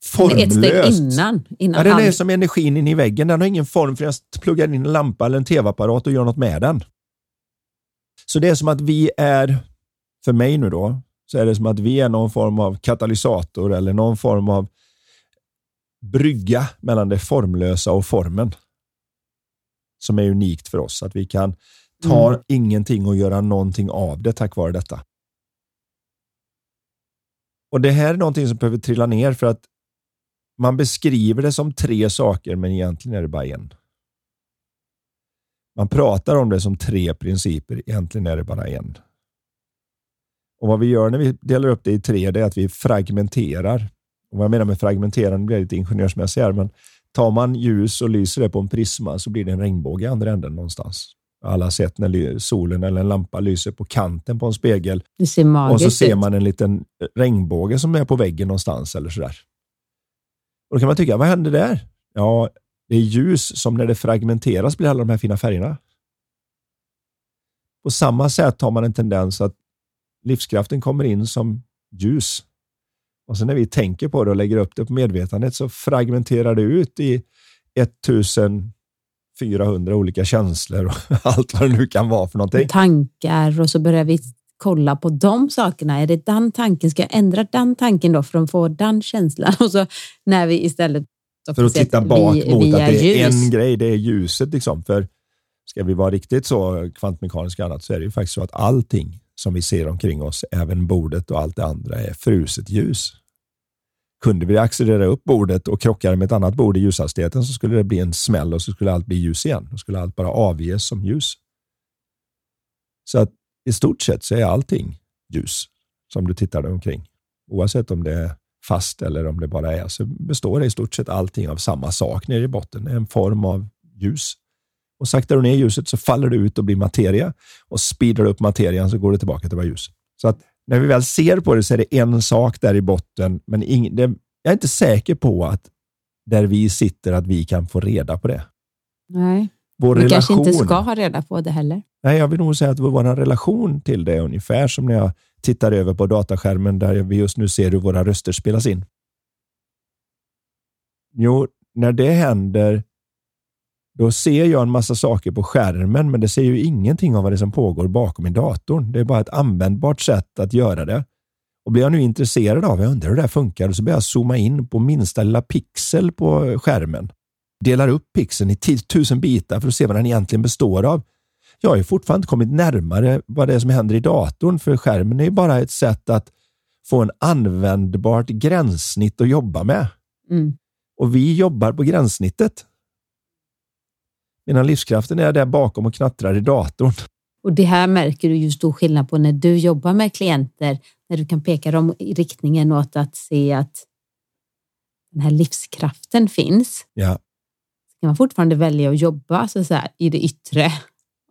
formlöst. Ett steg innan. innan ja, den är som energin in i väggen. Den har ingen form för jag pluggar in en lampa eller en tv-apparat och gör något med den. Så det är som att vi är, för mig nu då, så är det som att vi är någon form av katalysator eller någon form av brygga mellan det formlösa och formen. Som är unikt för oss. Att vi kan ta mm. ingenting och göra någonting av det tack vare detta. Och Det här är någonting som behöver trilla ner för att man beskriver det som tre saker, men egentligen är det bara en. Man pratar om det som tre principer, egentligen är det bara en. Och Vad vi gör när vi delar upp det i tre, det är att vi fragmenterar. Och vad jag menar med fragmenterande blir lite ingenjörsmässigt här, men tar man ljus och lyser det på en prisma så blir det en regnbåge i andra änden någonstans. Alla har sett när solen eller en lampa lyser på kanten på en spegel och så ser man en liten regnbåge som är på väggen någonstans eller sådär. Och då kan man tycka, vad händer där? Ja, det är ljus som när det fragmenteras blir alla de här fina färgerna. På samma sätt har man en tendens att livskraften kommer in som ljus. Och sen när vi tänker på det och lägger upp det på medvetandet så fragmenterar det ut i 1400 olika känslor och <laughs> allt vad det nu kan vara för någonting. Tankar och så börjar vi kolla på de sakerna. Är det den tanken? Ska jag ändra den tanken då för att få den känslan? <laughs> Och så när vi istället för att titta bak vi, mot att det är ljus. en grej, det är ljuset. Liksom. För ska vi vara riktigt så kvantmekaniska annat så är det ju faktiskt så att allting som vi ser omkring oss, även bordet och allt det andra, är fruset ljus. Kunde vi accelerera upp bordet och krockade med ett annat bord i ljushastigheten så skulle det bli en smäll och så skulle allt bli ljus igen. Då skulle allt bara avges som ljus. Så att i stort sett så är allting ljus som du tittar dig omkring. Oavsett om det är fast eller om det bara är så består det i stort sett allting av samma sak nere i botten. En form av ljus. Och saktar du ner ljuset så faller det ut och blir materia och speedar upp materian så går det tillbaka till att vara ljus. Så att när vi väl ser på det så är det en sak där i botten, men ing, det, jag är inte säker på att där vi sitter att vi kan få reda på det. Nej, vår vi relation, kanske inte ska ha reda på det heller. Nej, jag vill nog säga att vår relation till det är ungefär som när jag tittar över på dataskärmen där vi just nu ser hur våra röster spelas in. Jo, när det händer, då ser jag en massa saker på skärmen, men det ser ju ingenting av vad det som pågår bakom i datorn. Det är bara ett användbart sätt att göra det. Och blir jag nu intresserad av, jag undrar hur det här funkar, så börjar jag zooma in på minsta lilla pixel på skärmen. Delar upp pixeln i tusen bitar för att se vad den egentligen består av. Jag har ju fortfarande inte kommit närmare vad det är som händer i datorn, för skärmen är ju bara ett sätt att få en användbart gränssnitt att jobba med. Mm. Och vi jobbar på gränssnittet. Medan livskraften är där bakom och knattrar i datorn. Och Det här märker du ju stor skillnad på när du jobbar med klienter, när du kan peka dem i riktningen åt att se att den här livskraften finns. Ja. Kan man fortfarande välja att jobba så, så här, i det yttre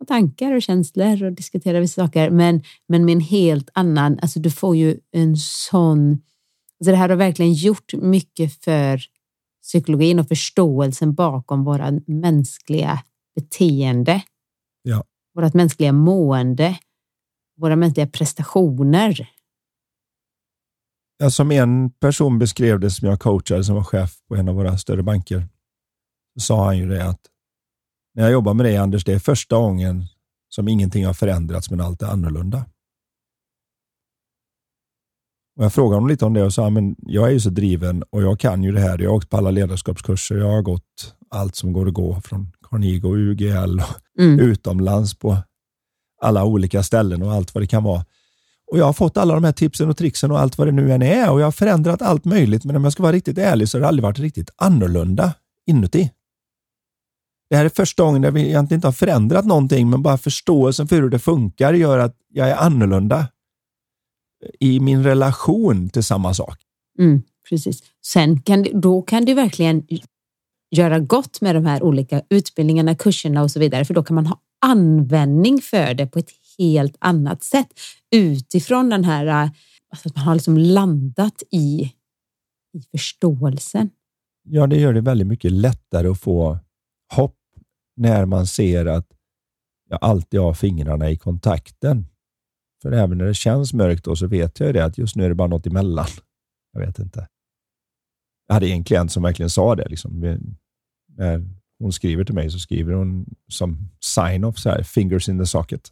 och tankar och känslor och diskutera vissa saker, men, men med en helt annan, alltså du får ju en sån, alltså det här har verkligen gjort mycket för psykologin och förståelsen bakom våra mänskliga beteende. Ja. Vårt mänskliga mående, våra mänskliga prestationer. Ja, som en person beskrev det som jag coachade som var chef på en av våra större banker, så sa han ju det att när jag jobbar med dig Anders, det är första gången som ingenting har förändrats men allt är annorlunda. Och jag frågade honom lite om det och sa men jag är ju så driven och jag kan ju det här. Jag har åkt på alla ledarskapskurser. Jag har gått allt som går att gå från Carnegie och UGL och mm. utomlands på alla olika ställen och allt vad det kan vara. Och Jag har fått alla de här tipsen och trixen och allt vad det nu än är och jag har förändrat allt möjligt. Men om jag ska vara riktigt ärlig så har det aldrig varit riktigt annorlunda inuti. Det här är första gången där vi egentligen inte har förändrat någonting, men bara förståelsen för hur det funkar gör att jag är annorlunda i min relation till samma sak. Mm, precis. Sen kan det, då kan du verkligen göra gott med de här olika utbildningarna, kurserna och så vidare, för då kan man ha användning för det på ett helt annat sätt utifrån den här, eh, alltså att man har liksom landat i, i förståelsen. Ja, det gör det väldigt mycket lättare att få hopp när man ser att jag alltid har fingrarna i kontakten. För även när det känns mörkt då så vet jag det att just nu är det bara något emellan. Jag vet inte. Jag hade en klient som verkligen sa det. Liksom. När hon skriver till mig så skriver hon som sign-off så här, fingers in the socket.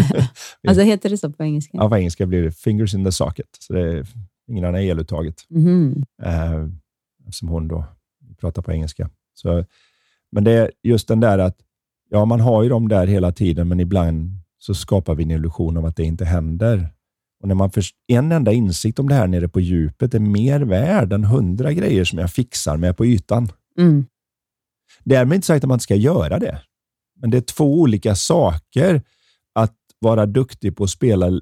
<laughs> alltså heter det så på engelska? Ja, på engelska blir det fingers in the socket. Så det är fingrarna i eluttaget. Mm. Eh, eftersom hon då pratar på engelska. Så men det är just den där att ja, man har ju dem där hela tiden, men ibland så skapar vi en illusion av att det inte händer. Och när man för, En enda insikt om det här nere på djupet är mer värd än hundra grejer som jag fixar med på ytan. Mm. Därmed inte sagt att man inte ska göra det. Men det är två olika saker att vara duktig på att spela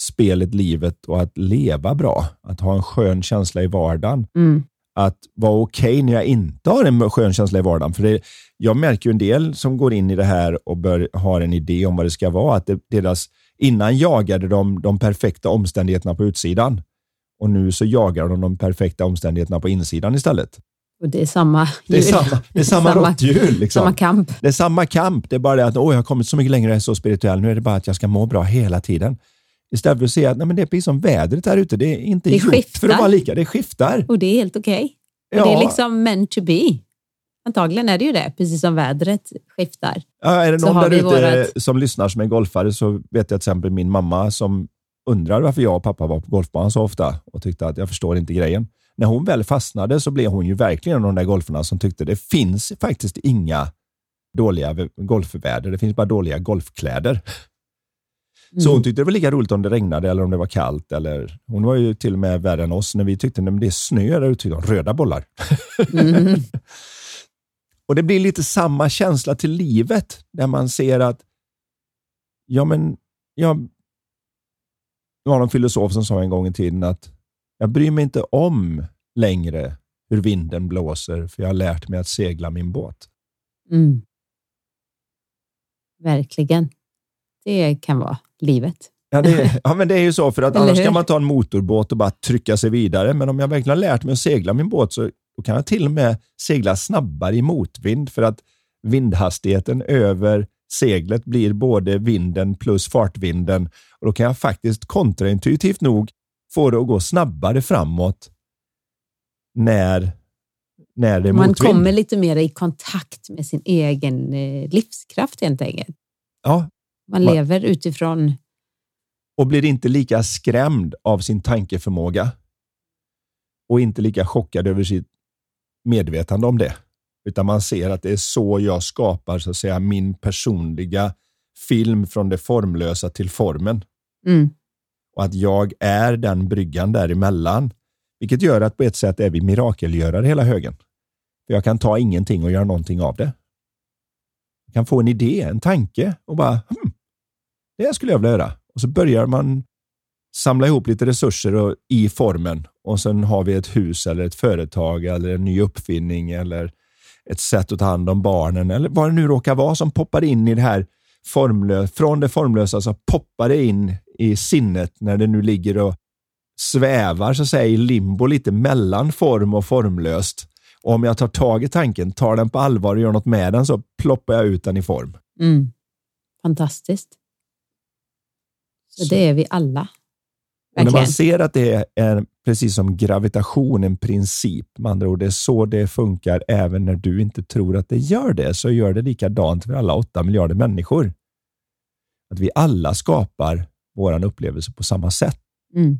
spelet livet och att leva bra. Att ha en skön känsla i vardagen. Mm att vara okej okay när jag inte har en skön känsla i vardagen. För det, jag märker ju en del som går in i det här och bör, har en idé om vad det ska vara. Att det, deras, innan jagade de de perfekta omständigheterna på utsidan och nu så jagar de de perfekta omständigheterna på insidan istället. Och det är samma Det är samma, det är samma, samma råtthjul. Liksom. Samma kamp. Det är samma kamp. Det är bara det att åh, jag har kommit så mycket längre, jag är så spirituell. Nu är det bara att jag ska må bra hela tiden. Istället för att se att nej, men det är precis som vädret här ute. Det är inte det gjort skiftar. för att vara lika. Det skiftar. Och det är helt okej. Okay. Ja. Det är liksom meant to be. Antagligen är det ju det, precis som vädret skiftar. Ja, är det någon där ute vårat... som lyssnar som är golfare så vet jag till exempel min mamma som undrar varför jag och pappa var på golfbanan så ofta och tyckte att jag förstår inte grejen. När hon väl fastnade så blev hon ju verkligen en av de där golfarna som tyckte det finns faktiskt inga dåliga golfväder. Det finns bara dåliga golfkläder. Så hon tyckte det var lika roligt om det regnade eller om det var kallt. Eller, hon var ju till och med värre än oss när vi tyckte att det är snö där ute. Röda bollar. Mm. <laughs> och Det blir lite samma känsla till livet där man ser att ja, men jag, det var någon filosof som sa en gång i tiden att jag bryr mig inte om längre hur vinden blåser, för jag har lärt mig att segla min båt. Mm. Verkligen. Det kan vara livet. Ja, det, <laughs> ja, men det är ju så, för att annars kan man ta en motorbåt och bara trycka sig vidare. Men om jag verkligen har lärt mig att segla min båt så då kan jag till och med segla snabbare i motvind för att vindhastigheten över seglet blir både vinden plus fartvinden. Och Då kan jag faktiskt kontraintuitivt nog få det att gå snabbare framåt när, när det är Man motvind. kommer lite mer i kontakt med sin egen eh, livskraft helt enkelt. Ja, Man Man- lever utifrån... och blir inte lika skrämd av sin tankeförmåga och inte lika chockad över sitt medvetande om det. Utan man ser att det är så jag skapar så att säga min personliga film från det formlösa till formen. Mm. Och att jag är den bryggan däremellan. Vilket gör att på ett sätt är vi mirakelgörare hela högen. För jag kan ta ingenting och göra någonting av det. Jag kan få en idé, en tanke och bara, hmm, det skulle jag vilja göra. Och så börjar man samla ihop lite resurser och, i formen och sen har vi ett hus eller ett företag eller en ny uppfinning eller ett sätt att ta hand om barnen eller vad det nu råkar vara som poppar in i det här formlö från det formlösa så poppar det in i sinnet när det nu ligger och svävar så att säga i limbo lite mellan form och formlöst. Och om jag tar tag i tanken, tar den på allvar och gör något med den så ploppar jag ut den i form. Mm. Fantastiskt. Så det är vi alla. Och när man ser att det är precis som gravitation, en princip, med andra ord, det är så det funkar även när du inte tror att det gör det, så gör det likadant för alla åtta miljarder människor. Att vi alla skapar vår upplevelse på samma sätt. Mm.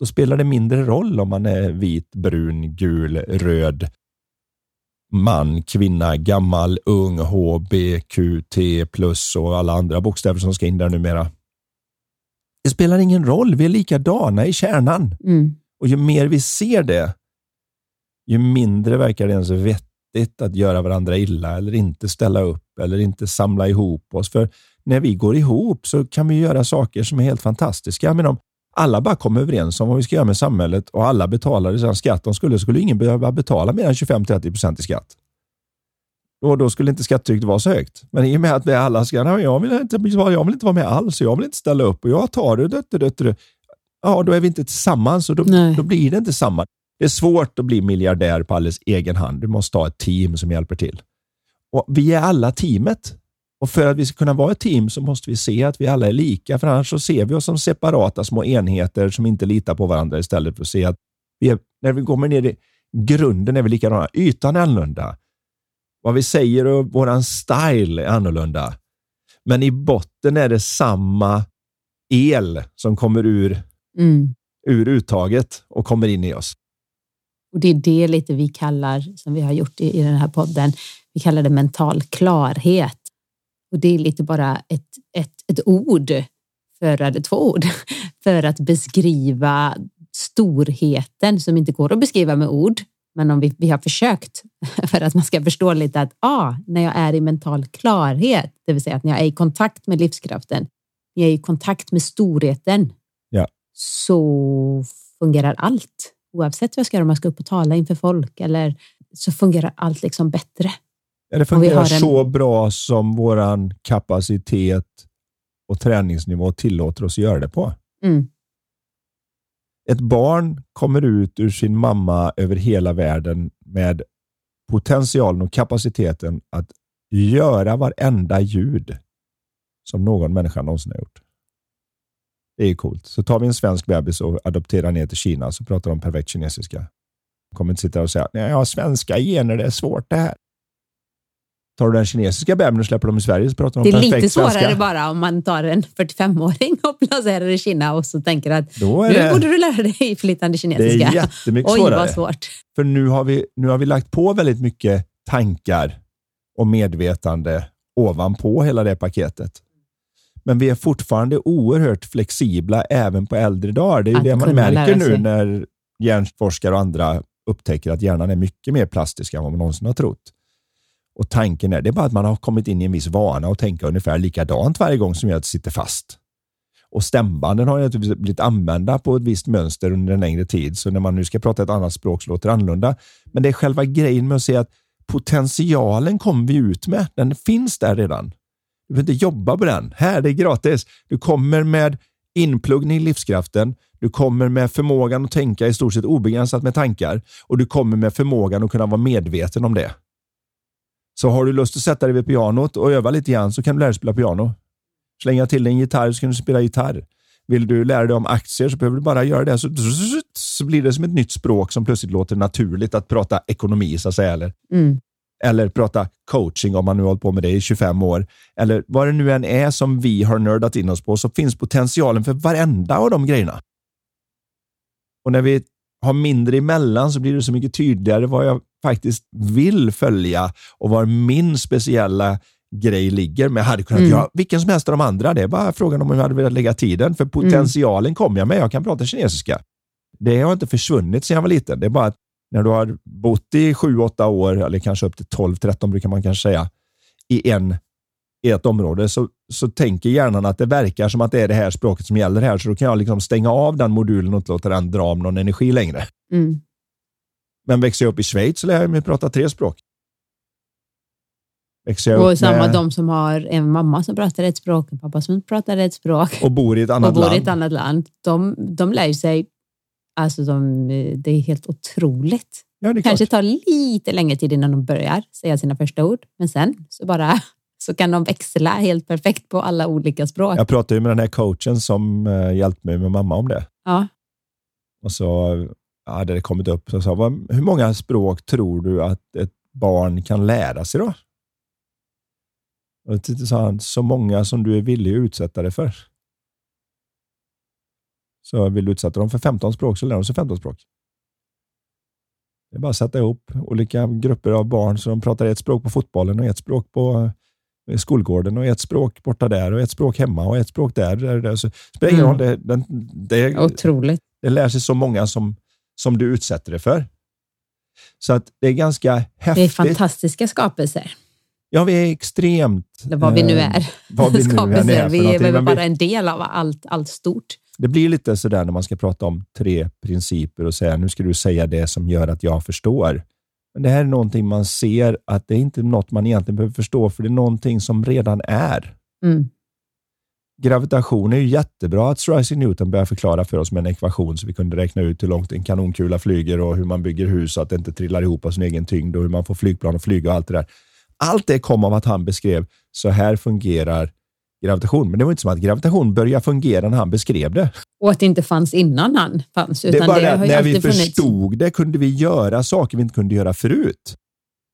Då spelar det mindre roll om man är vit, brun, gul, röd, man, kvinna, gammal, ung, H, B, Q, T plus och alla andra bokstäver som ska in där numera. Det spelar ingen roll, vi är likadana i kärnan. Mm. Och ju mer vi ser det, ju mindre verkar det ens vettigt att göra varandra illa eller inte ställa upp eller inte samla ihop oss. För när vi går ihop så kan vi göra saker som är helt fantastiska. Men om alla bara kommer överens om vad vi ska göra med samhället och alla betalar den skatt de skulle, skulle ingen behöva betala mer än 25-30 procent i skatt. Och då skulle inte skattetrycket vara så högt. Men i och med att vi alla ska, "Nej, jag vill inte, jag vill inte vara med alls, jag vill inte ställa upp och jag tar det, dött, dött, dött. ja, då är vi inte tillsammans och då, då blir det inte samma. Det är svårt att bli miljardär på alldeles egen hand. Du måste ha ett team som hjälper till. Och Vi är alla teamet. Och För att vi ska kunna vara ett team så måste vi se att vi alla är lika, för annars så ser vi oss som separata små enheter som inte litar på varandra istället för att se att vi är, när vi kommer ner i grunden är vi likadana. Ytan är annorlunda. Vad vi säger och våran style är annorlunda. Men i botten är det samma el som kommer ur, Mm. ur uttaget och kommer in i oss. Och det är det lite vi kallar, som vi har gjort i, i den här podden, vi kallar det mental klarhet. Och det är lite bara ett, ett, ett ord, för, eller två ord, <laughs> för att beskriva storheten som inte går att beskriva med ord. Men om vi, vi har försökt <laughs> för att man ska förstå lite att ah, när jag är i mental klarhet, det vill säga att när jag är i kontakt med livskraften, när jag är i kontakt med storheten, Ja. så fungerar allt. Oavsett vad jag ska göra, om jag ska upp och tala inför folk eller så fungerar allt liksom bättre. Ja, det fungerar en- så bra som våran kapacitet och träningsnivå tillåter oss göra det på. Mm. Ett barn kommer ut ur sin mamma över hela världen med potentialen och kapaciteten att göra varenda ljud som någon människa någonsin har gjort. Det är coolt. Så tar vi en svensk bebis och adopterar ner till Kina så pratar de perfekt kinesiska. De kommer inte sitta och säga nej, jag har svenska gener, det är svårt det här. Tar du den kinesiska bebisen och släpper dem i Sverige så pratar de Det är perfekt lite svårare svenska. bara om man tar en 45-åring och placerar i Kina och så tänker att nu det, borde du lära dig flytande det kinesiska. är jättemycket Oj, svårare. vad svårt. För nu har, vi, nu har vi lagt på väldigt mycket tankar och medvetande ovanpå hela det paketet. Men vi är fortfarande oerhört flexibla även på äldre dagar. Det är ju det man märker nu när hjärnforskare och andra upptäcker att hjärnan är mycket mer plastisk än vad man någonsin har trott. Och tanken är, det är bara att man har kommit in i en viss vana och tänka ungefär likadant varje gång som gör att det sitter fast. Och stämbanden har ju naturligtvis blivit använda på ett visst mönster under en längre tid, så när man nu ska prata ett annat språk så låter det annorlunda. Men det är själva grejen med att se att potentialen kommer vi ut med. Den finns där redan. Du behöver inte jobba på den. Här, det är gratis. Du kommer med inpluggning i livskraften. Du kommer med förmågan att tänka i stort sett obegränsat med tankar och du kommer med förmågan att kunna vara medveten om det. Så har du lust att sätta dig vid pianot och öva lite grann så kan du lära dig spela piano. Slänga till dig en gitarr så kan du spela gitarr. Vill du lära dig om aktier så behöver du bara göra det. Så, så blir det som ett nytt språk som plötsligt låter naturligt att prata ekonomi så att säga. Eller, Mm. eller prata coaching om man nu hållit på med det i 25 år. Eller vad det nu än är som vi har nördat in oss på så finns potentialen för varenda av de grejerna. Och när vi har mindre emellan så blir det så mycket tydligare vad jag faktiskt vill följa och var min speciella grej ligger. Men jag hade kunnat Mm. göra vilken som helst av de andra. Det är bara frågan om jag hade velat lägga tiden. För potentialen kommer jag med. Jag kan prata kinesiska. Det har inte försvunnit sedan jag var liten. Det är bara att när du har bott i sju, åtta år, eller kanske upp till 12, 13 brukar man kanske säga, i, en, i ett område, så, så tänker hjärnan att det verkar som att det är det här språket som gäller här, så då kan jag liksom stänga av den modulen och inte låta den dra om någon energi längre. Mm. Men växer jag upp i Schweiz så lär jag mig prata tre språk. Växer Och samma med, de som har en mamma som pratar ett språk, en pappa som pratar ett språk och bor i ett annat land. i ett annat land, de, de lär sig, alltså de, det är helt otroligt. ja, det kanske tar lite längre tid innan de börjar säga sina första ord, men sen så bara så kan de växla helt perfekt på alla olika språk. Jag pratade ju med den här coachen som uh, hjälpte mig med mamma om det. Ja. Och så hade det kommit upp så sa vad, hur många språk tror du att ett barn kan lära sig då? Och då sa han, så många som du är villig att utsätta det för. Så vill du utsätta dem för 15 språk så lär de sig 15 språk. Det är bara att sätta ihop olika grupper av barn så de pratar ett språk på fotbollen och ett språk på eh, skolgården och ett språk borta där och ett språk hemma och ett språk där. där, där. Så det spelar ingen Mm. roll. Det, den, det, Otroligt. det lär sig så många som, som du utsätter det för. Så att det är ganska Det är häftigt. fantastiska skapelser, Ja, vi är extremt... eller vad vi nu eh, är. Vad vi nu är för Vi är väl bara vi, en del av allt, allt stort. det blir lite sådär när man ska prata om tre principer och säga nu ska du säga det som gör att jag förstår. Men det här är någonting man ser att det är inte något man egentligen behöver förstå, för det är någonting som redan är. Mm. Gravitation är ju jättebra att Isaac Newton började förklara för oss med en ekvation så vi kunde räkna ut hur långt en kanonkula flyger och hur man bygger hus så att det inte trillar ihop av sin egen tyngd och hur man får flygplan att flyga och allt det där. Allt det kom av att han beskrev så här fungerar gravitation. Men det var inte som att gravitation började fungera när han beskrev det. Och att det inte fanns innan han fanns. Utan det är bara det, att ju när vi alltid funnits. förstod det kunde vi göra saker vi inte kunde göra förut.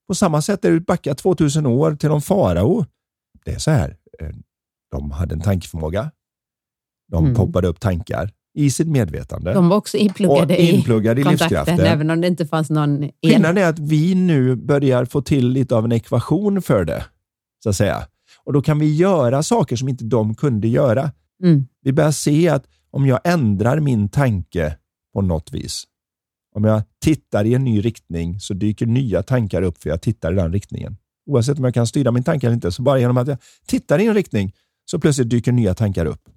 På samma sätt är det backa 2000 år till de farao. Det är så här, eh, de hade en tankeförmåga. De Mm. poppade upp tankar i sitt medvetande. De var också inpluggade och inpluggade i i livskraften. även om det inte fanns någon. Skillnaden är att vi nu börjar få till lite av en ekvation för det. Så att säga. Och då kan vi göra saker som inte de kunde göra. Mm. Vi börjar se att om jag ändrar min tanke på något vis, om jag tittar i en ny riktning så dyker nya tankar upp för jag tittar i den riktningen. Oavsett om jag kan styra min tanke eller inte, så bara genom att jag tittar i en riktning så plötsligt dyker nya tankar upp.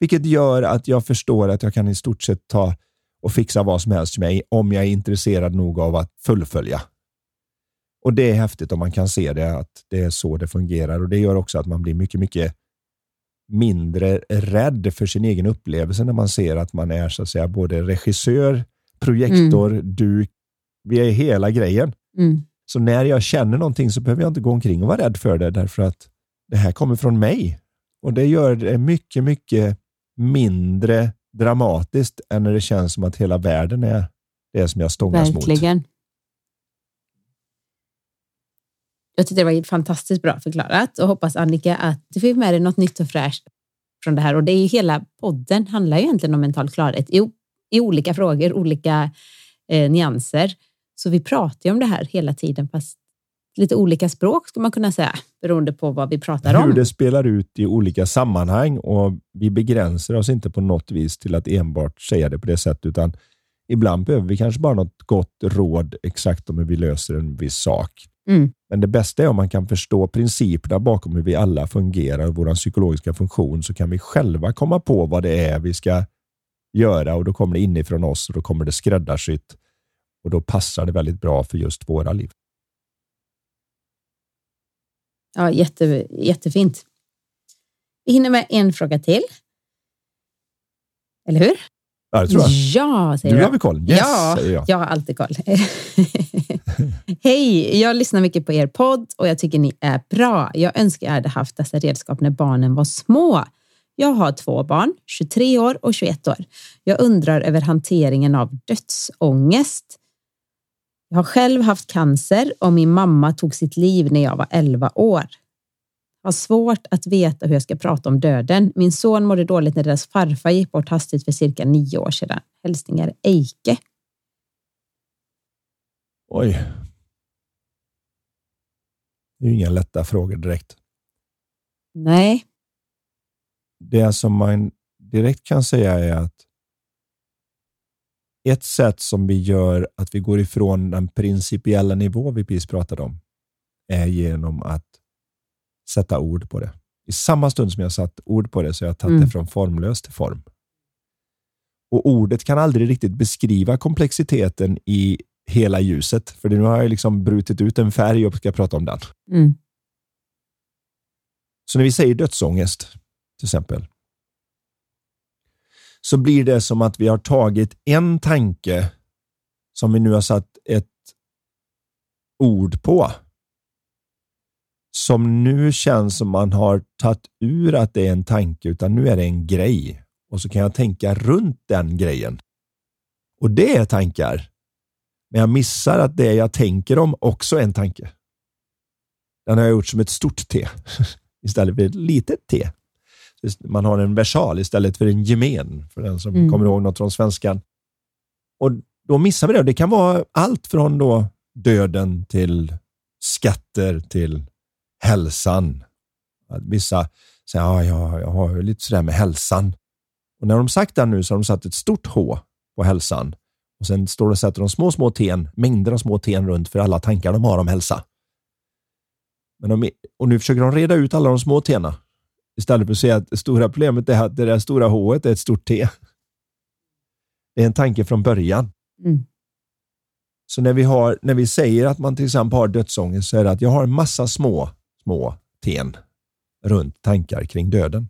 Vilket gör att jag förstår att jag kan i stort sett ta och fixa vad som helst med mig om jag är intresserad nog av att fullfölja. Och det är häftigt om man kan se det, att det är så det fungerar och det gör också att man blir mycket, mycket mindre rädd för sin egen upplevelse när man ser att man är så att säga både regissör, projektor, du, vi är hela grejen. Mm. Så när jag känner någonting så behöver jag inte gå omkring och vara rädd för det därför att det här kommer från mig. Och det gör det mycket, mycket mindre dramatiskt än när det känns som att hela världen är det som jag stångas mot. Verkligen. Jag tyckte det var fantastiskt bra förklarat och hoppas Annika att du fick med dig något nytt och fräscht från det här. Och det är ju hela podden handlar ju egentligen om mental klarhet i, i olika frågor, olika eh, nyanser. Så vi pratar ju om det här hela tiden fast lite olika språk skulle man kunna säga, beroende på vad vi pratar om. Hur det spelar ut i olika sammanhang och vi begränsar oss inte på något vis till att enbart säga det på det sättet, utan ibland behöver vi kanske bara något gott råd exakt om hur vi löser en viss sak. Mm. Men det bästa är om man kan förstå principerna bakom hur vi alla fungerar och vår psykologiska funktion, så kan vi själva komma på vad det är vi ska göra och då kommer det inifrån oss och då kommer det skräddarsytt och då passar det väldigt bra för just våra liv. Ja, jätte, jättefint. Vi hinner med en fråga till. Eller hur? Ja, det tror jag. Ja, säger Du du. har vi koll. Yes, ja, säger jag. jag har alltid koll. <laughs> Hej, jag lyssnar mycket på er podd och jag tycker ni är bra. Jag önskar jag hade haft dessa redskap när barnen var små. Jag har två barn, 23 år och 21 år. Jag undrar över hanteringen av dödsångest. Jag har själv haft cancer och min mamma tog sitt liv när jag var 11 år. Jag har svårt att veta hur jag ska prata om döden. Min son mådde dåligt när deras farfar gick bort hastigt för cirka nio år sedan. Hälsningar Eike. Oj. Det är ju inga lätta frågor direkt. Nej, Det som man direkt kan säga är att ett sätt som vi gör att vi går ifrån den principiella nivå vi precis pratade om är genom att sätta ord på det. I samma stund som jag satt ord på det så har jag tagit Mm. det från formlös till form. Och ordet kan aldrig riktigt beskriva komplexiteten i hela ljuset, för nu har jag liksom brutit ut en färg och ska prata om den. mm. Så när vi säger dödsångest, till exempel, så blir det som att vi har tagit en tanke som vi nu har satt ett ord på. Som nu känns som man har tagit ur att det är en tanke, utan nu är det en grej. Och så kan jag tänka runt den grejen. Och det är tankar. Men jag missar att det jag tänker om också är en tanke. Den har jag gjort som ett stort T <laughs> istället för ett litet T. Man har en versal istället för en gemen, för den som Mm. kommer ihåg något från svenskan. Och Då missar vi det. Det kan vara allt från då döden till skatter till hälsan. Att Vissa säger ja, jag, jag har lite sådär med hälsan. Och när de sagt det nu så har de satt ett stort H på hälsan. Och Sen står det och sätter de små, små ten, mängder av små ten runt för alla tankar de har om hälsa. Men de, och nu försöker de reda ut alla de små tena. Istället för att säga att det stora problemet är att det där stora H är ett stort T. Det är en tanke från början. Mm. Så när vi, har, när vi säger att man till exempel har dödsångest så är det att jag har en massa små, små ten runt tankar kring döden.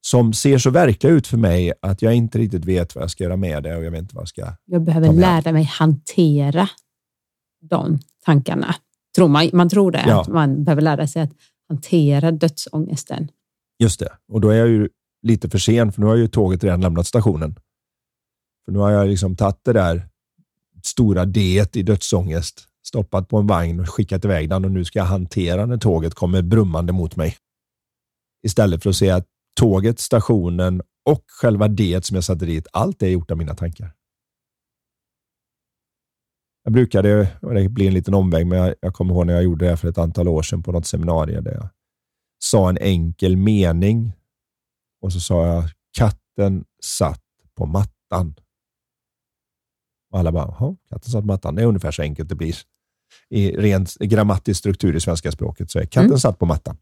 Som ser så verkliga ut för mig att jag inte riktigt vet vad jag ska göra med det och jag vet inte vad jag ska... Jag behöver lära mig hantera de tankarna. Tror man, man tror det, Ja. att man behöver lära sig att hantera dödsångesten. Just det. Och då är jag ju lite för sen för nu har ju tåget redan lämnat stationen. För nu har jag liksom tagit det där stora D i dödsångest, stoppat på en vagn och skickat iväg den och nu ska jag hantera när tåget kommer brummande mot mig. Istället för att se att tåget, stationen och själva D som jag satte dit, allt är gjort av mina tankar. Jag brukade, det blir en liten omväg, men jag, jag kommer ihåg när jag gjorde det för ett antal år sedan på något seminarium där jag sa en enkel mening och så sa jag katten satt på mattan. Och alla bara, jaha, katten satt på mattan. Det är ungefär så enkelt det blir. I rent grammatisk struktur i svenska språket så är katten Mm. satt på mattan.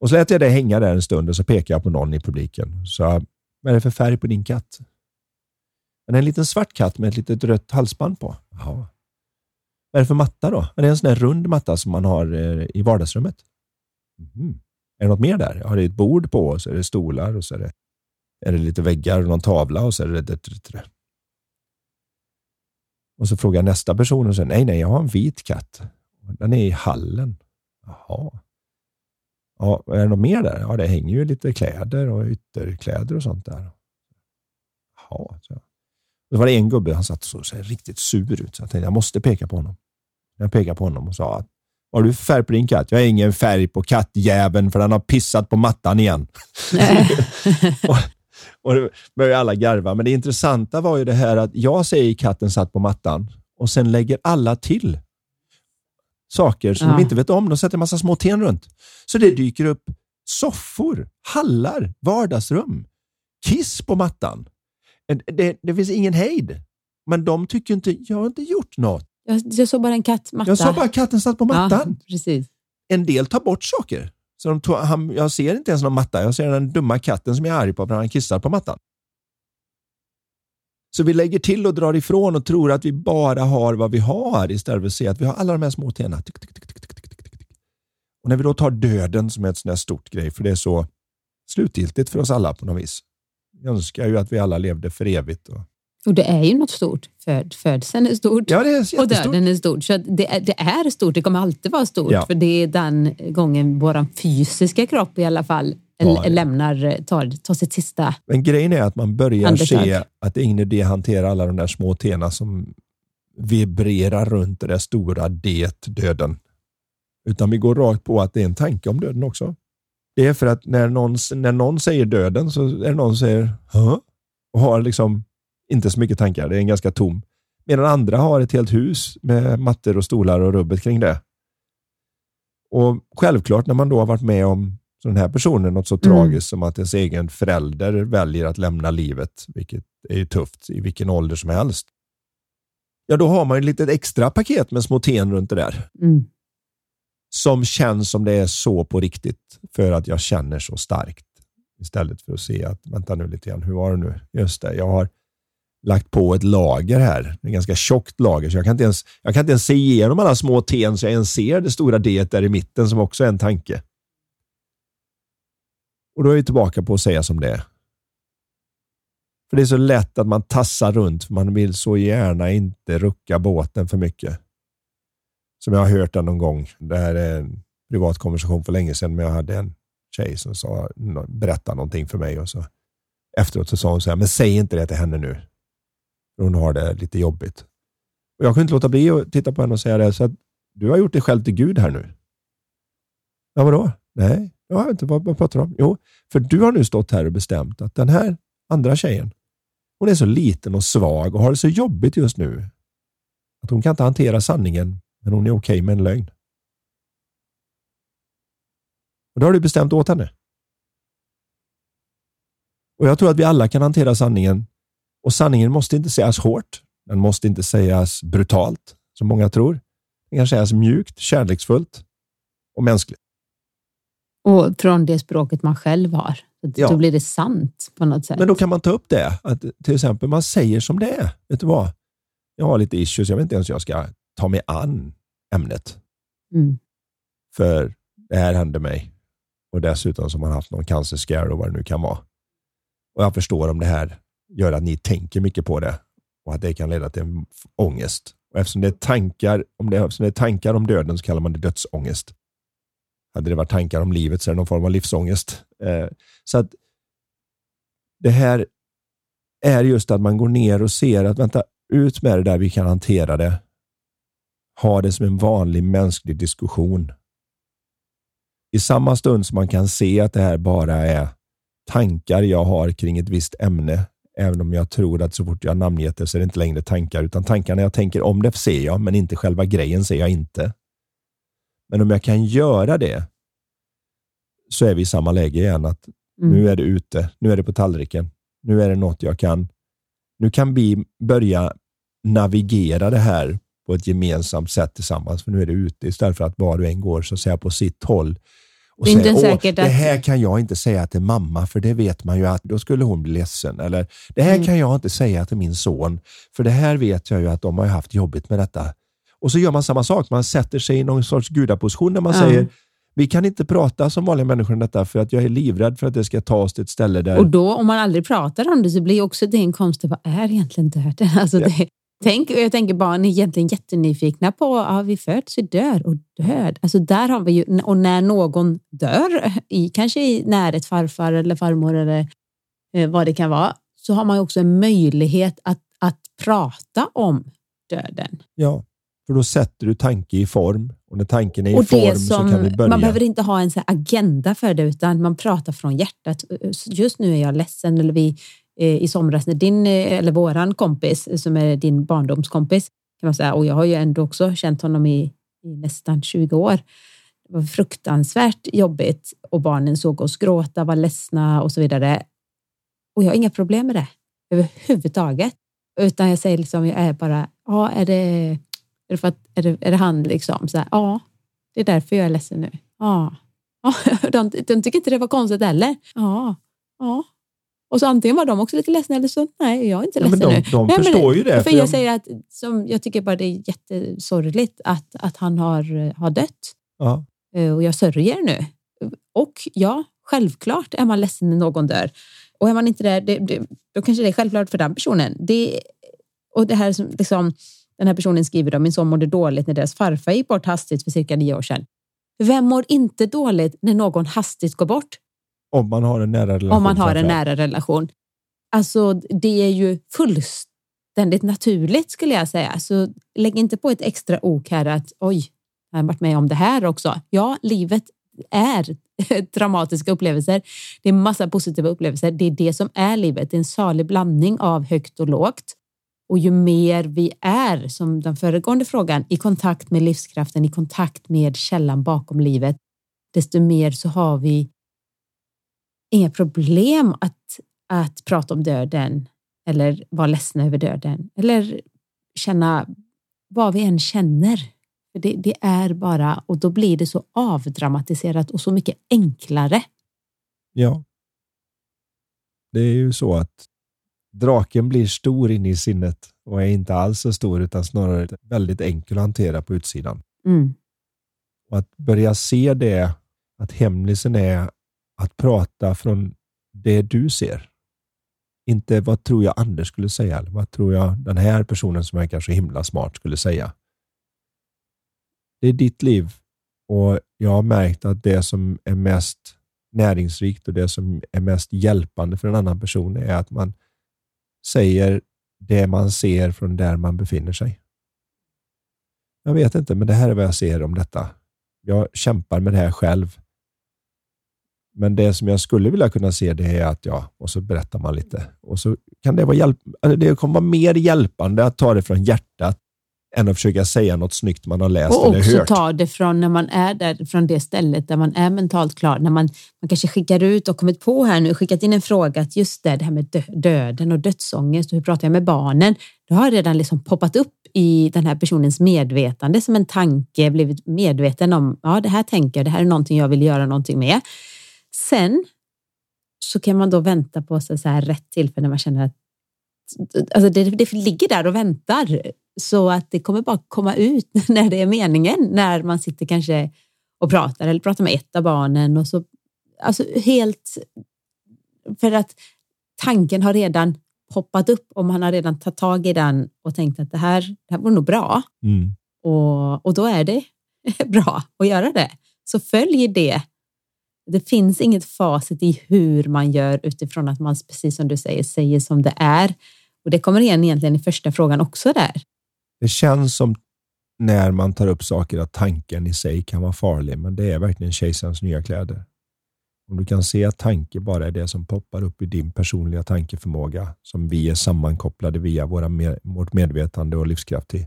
Och så lät jag det hänga där en stund och så pekade jag på någon i publiken. Så, vad är det för färg på din katt? Men en liten svart katt med ett litet rött halsband på. Jaha. Vad är det för matta då? Är det en sån där rund matta som man har eh, i vardagsrummet? Mm. Är det något mer där? Har det ett bord på och så är det stolar och så är det, är det lite väggar och någon tavla och så är det... det, det, det. Och så frågar jag nästa person och säger nej, nej, jag har en vit katt. Den är i hallen. Jaha. Ja, är det något mer där? Ja, det hänger ju lite kläder och ytterkläder och sånt där. Jaha. Så. Då var det en gubbe, han satt såg så här riktigt sur ut. Så jag tänkte, jag måste peka på honom. Jag pekade på honom och sa att har du färg på din katt? Jag har ingen färg på kattjäveln för den har pissat på mattan igen. <laughs> och, och då började alla garva. Men det intressanta var ju det här att jag säger katten satt på mattan och sen lägger alla till saker som Ja. de inte vet om. De sätter en massa små ten runt. Så det dyker upp soffor, hallar, vardagsrum, kiss på mattan. Det, det, det finns ingen hejd. Men de tycker inte, jag har inte gjort något. Jag, jag såg bara en kattmatta. Jag sa bara att katten satt på mattan. Ja, precis. En del tar bort saker. Så de tog, han, jag ser inte ens någon matta. Jag ser den dumma katten som jag är arg på för han kissar på mattan. Så vi lägger till och drar ifrån och tror att vi bara har vad vi har istället för att se att vi har alla de här små tena. Och när vi då tar döden som är ett sånt här stort grej, för det är så slutgiltigt för oss alla på något vis. Jag önskar ju att vi alla levde för evigt. Och... Och det är ju något stort. Föd, födseln är stort Ja, är och döden är stort. Så det, är, det är stort, det kommer alltid vara stort. Ja. För det är den gången vår fysiska kropp i alla fall Ja, lämnar, tar, tar sitt sista. Men grejen är att man börjar Andetag. se att det är ingen idé att hantera alla de där små tena som vibrerar runt det där stora det, döden. Utan vi går rakt på att det är en tanke om döden också. Det är för att när någon, när någon säger döden så är det någon som säger Hå? och har liksom inte så mycket tankar. Det är en ganska tom. Medan andra har ett helt hus med mattor och stolar och rubbet kring det. Och självklart när man då har varit med om så den här personen något så tragiskt som att ens egen förälder väljer att lämna livet, vilket är tufft i vilken ålder som helst. Ja, då har man ju ett litet extra paket med små ten runt det där Mm som känns som det är så på riktigt för att jag känner så starkt. Istället för att se att, vänta nu lite grann, hur var det nu? Just det, jag har lagt på ett lager här, ett ganska tjockt lager, så jag kan inte ens, jag kan inte ens se igenom alla små ten så jag ens ser det stora D där i mitten som också är en tanke. Och då är vi tillbaka på att säga som det är. För det är så lätt att man tassar runt, för man vill så gärna inte rucka båten för mycket. Som jag har hört den någon gång. Det här är en privat konversation för länge sedan, men jag hade en tjej som sa, berättade någonting för mig och så efteråt så sa hon så här, men säg inte det till henne nu. Hon har det lite jobbigt. Och jag kunde inte låta bli att titta på henne och säga det, så att du har gjort dig själv till Gud här nu. Ja, vadå? Nej, jag har inte. Vad, vad pratar du om? Jo, för du har nu stått här och bestämt att den här andra tjejen, hon är så liten och svag och har det så jobbigt just nu att hon kan inte hantera sanningen, men hon är okej med en lögn. Och då har du bestämt åt henne. Och Jag tror att vi alla kan hantera sanningen och sanningen måste inte sägas hårt. Den måste inte sägas brutalt, som många tror. Den kan sägas mjukt, kärleksfullt och mänskligt. Och från det språket man själv har. Ja. Då blir det sant på något sätt. Men då kan man ta upp det, att till exempel man säger som det är. Vet du vad? Jag har lite issues, jag vet inte ens hur jag ska ta mig an ämnet. Mm. För det här hände mig. Och dessutom som man haft någon cancerscare och vad det nu kan vara. Och jag förstår om det här gör att ni tänker mycket på det och att det kan leda till en ångest. Och eftersom det är tankar om, det, eftersom det är tankar om döden så kallar man det dödsångest. Hade det varit tankar om livet så är det någon form av livsångest. Eh, så att det här är just att man går ner och ser att vänta, ut med det där vi kan hantera det. Ha det som en vanlig mänsklig diskussion. I samma stund som man kan se att det här bara är tankar jag har kring ett visst ämne, även om jag tror att så fort jag namngett det så är det inte längre tankar, utan tankarna jag tänker om det ser jag, men inte själva grejen ser jag inte. Men om jag kan göra det så är vi i samma läge igen, att Mm. nu är det ute, nu är det på tallriken, nu är det något jag kan. Nu kan vi börja navigera det här på ett gemensamt sätt tillsammans, för nu är det ute istället för att var och en går så att säga på sitt håll. Och Det "Åh, säkert det att- här kan jag inte säga till mamma, för det vet man ju att då skulle hon bli ledsen. Eller det här Mm. kan jag inte säga till min son, för det här vet jag ju att de har haft jobbigt med detta. Och så gör man samma sak, man sätter sig i någon sorts gudaposition när man Ja. säger vi kan inte prata som vanliga människor om detta för att jag är livrädd för att det ska ta oss till ett ställe där... Och då, om man aldrig pratar om det, så blir också det en konstig, vad är egentligen döden? <laughs> Alltså Ja. det, tänk, jag tänker barn är egentligen jättenyfikna på, ja, vi föds, vi dör och död. Alltså där har vi ju, och när någon dör, i, kanske i närhet farfar eller farmor eller eh, vad det kan vara, så har man ju också en möjlighet att, att prata om döden. Ja, för då sätter du tanke i form och när tanken är i Och form det så som, kan vi börja. man behöver inte ha en så agenda för det, utan man pratar från hjärtat. Just nu är jag ledsen, eller vi Eh, i somras när din, eh, eller våran kompis, eh, som är din barndomskompis, kan man säga. Och jag har ju ändå också känt honom i, i nästan 20 år. Det var fruktansvärt jobbigt och barnen såg oss gråta, var ledsna och så vidare. Och jag har inga problem med det överhuvudtaget. Utan jag säger liksom, jag är bara, ja, är det, är det, för att, är det, är det han liksom? Så här, ja, det är därför jag är ledsen nu. Ja, ja <laughs> de, de tycker inte det var konstigt heller. Ja, ja. Och så antingen var de också lite ledsna eller så, nej, jag är inte ledsen ja, men de, nu. De nej, förstår men, ju det. För, för jag, jag säger att som, jag tycker bara det är jättesorgligt att, att han har, har dött. Ja. Eh, och jag sörjer nu. Och ja, självklart är man ledsen när någon dör. Och är man inte det, det, det då kanske det är självklart för den personen. Det, och det här som liksom, den här personen skriver om min son mådde dåligt när deras farfar gick bort hastigt för cirka nio år sedan. Vem mår inte dåligt när någon hastigt går bort? Om man har en nära relation. Om man har en nära relation. Alltså, det är ju fullständigt naturligt skulle jag säga. Så lägg inte på ett extra ok här att oj, jag har varit med om det här också. Ja, livet är <laughs> dramatiska upplevelser. Det är massa positiva upplevelser. Det är det som är livet. Det är en salig blandning av högt och lågt. Och ju mer vi är, som den föregående frågan, i kontakt med livskraften, i kontakt med källan bakom livet, desto mer så har vi inga problem att, att prata om döden eller vara ledsna över döden eller känna vad vi än känner. Det, det är bara, och då blir det så avdramatiserat och så mycket enklare. Ja. Det är ju så att draken blir stor inne i sinnet och är inte alls så stor utan snarare väldigt enkel att hantera på utsidan. Mm. Och att börja se det, att hemlisen är att prata från det du ser. Inte vad tror jag Anders skulle säga, eller vad tror jag den här personen som verkar så himla smart skulle säga. Det är ditt liv och jag har märkt att det som är mest näringsrikt och det som är mest hjälpande för en annan person är att man säger det man ser från där man befinner sig. Jag vet inte, men det här är vad jag ser om detta. Jag kämpar med det här själv. Men det som jag skulle vilja kunna se det är att ja, och så berättar man lite. Och så kan det vara hjälp, det kommer vara mer hjälpande att ta det från hjärtat än att försöka säga något snyggt man har läst och eller hört. Och också ta det från när man är där, från det stället där man är mentalt klar. När man, man kanske skickar ut och kommit på här nu, skickat in en fråga att just det, det här med döden och dödsångest och hur pratar jag med barnen? Det har redan liksom poppat upp i den här personens medvetande som en tanke, blivit medveten om, ja det här tänker jag, det här är någonting jag vill göra någonting med. Sen så kan man då vänta på så här rätt tillfälle när man känner att alltså det, det ligger där och väntar så att det kommer bara komma ut <laughs> när det är meningen, när man sitter kanske och pratar eller pratar med ett av barnen och så alltså helt för att tanken har redan poppat upp och man har redan tagit tag i den och tänkt att det här, det här var nog bra. Mm. Och, och då är det <laughs> bra att göra det. Så följ det det finns inget facit i hur man gör utifrån att man, precis som du säger, säger som det är. Och det kommer igen egentligen i första frågan också där. Det känns som när man tar upp saker att tanken i sig kan vara farlig, men det är verkligen kejsarens nya kläder. Om du kan se att tanke bara är det som poppar upp i din personliga tankeförmåga, som vi är sammankopplade via våra, vårt medvetande och livskraft till,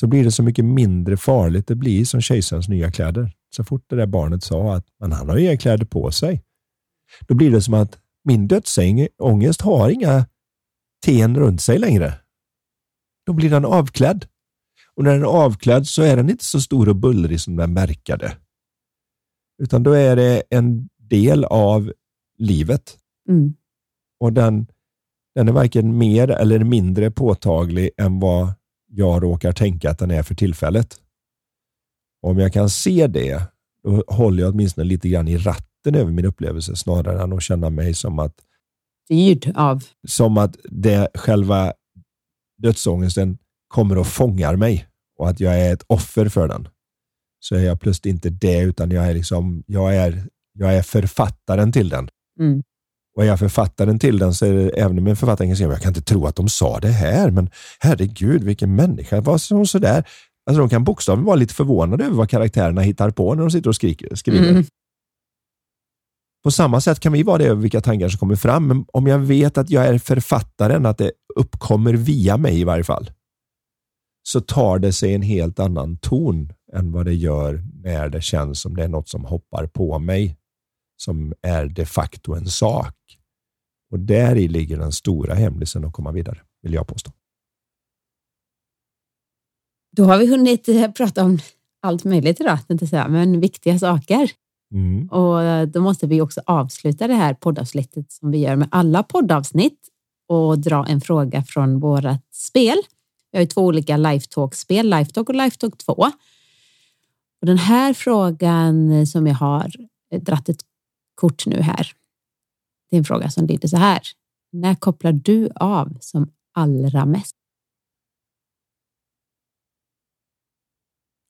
så blir det så mycket mindre farligt. Det blir som kejsarens nya kläder. Så fort det där barnet sa att men han har inga kläder på sig, då blir det som att min dödsångest har inga ten runt sig längre. Då blir den avklädd. Och när den är avklädd så är den inte så stor och bullrig som den verkade. Utan då är det en del av livet. Mm. Och den, den är varken mer eller mindre påtaglig än vad jag råkar tänka att den är för tillfället. Om jag kan se det, då håller jag åtminstone lite grann i ratten över min upplevelse snarare än att känna mig som att styrd av. Som att det själva dödsångesten kommer och fångar mig och att jag är ett offer för den. Så är jag plötsligt inte det, utan jag är, liksom, jag är, jag är författaren till den. Mm. Och är jag författaren till den så är det, även om en författare kan säga jag kan inte tro att de sa det här, men herregud vilken människa, vad som sådär. Alltså de kan bokstavligen vara lite förvånade över vad karaktärerna hittar på när de sitter och skriker, skriver. Mm. På samma sätt kan vi vara det över vilka tankar som kommer fram, men om jag vet att jag är författaren, att det uppkommer via mig i varje fall, så tar det sig en helt annan ton än vad det gör när det känns som det är något som hoppar på mig, som är de facto en sak. Och där i ligger den stora hemlisen att komma vidare, vill jag påstå. Då har vi hunnit eh, prata om allt möjligt idag, säga, men viktiga saker. Mm. Och eh, då måste vi också avsluta det här poddavsnittet som vi gör med alla poddavsnitt och dra en fråga från vårt spel. Vi har ju två olika Lifetalk-spel, Lifetalk och Lifetalk 2. Och den här frågan som jag har dratt ett kort nu här. Det är en fråga som lyder så här. När kopplar du av som allra mest?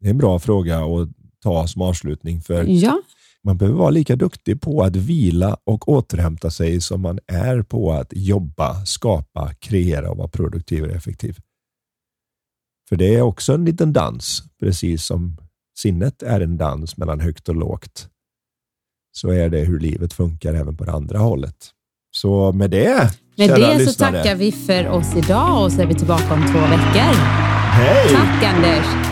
Det är en bra fråga att ta som avslutning för ja. man behöver vara lika duktig på att vila och återhämta sig som man är på att jobba, skapa, kreera och vara produktiv och effektiv. För det är också en liten dans, precis som sinnet är en dans mellan högt och lågt. Så är det hur livet funkar även på det andra hållet. Så med det, Med det lyssnare. så tackar vi för oss idag och så är vi tillbaka om två veckor. Hej! Tack Anders!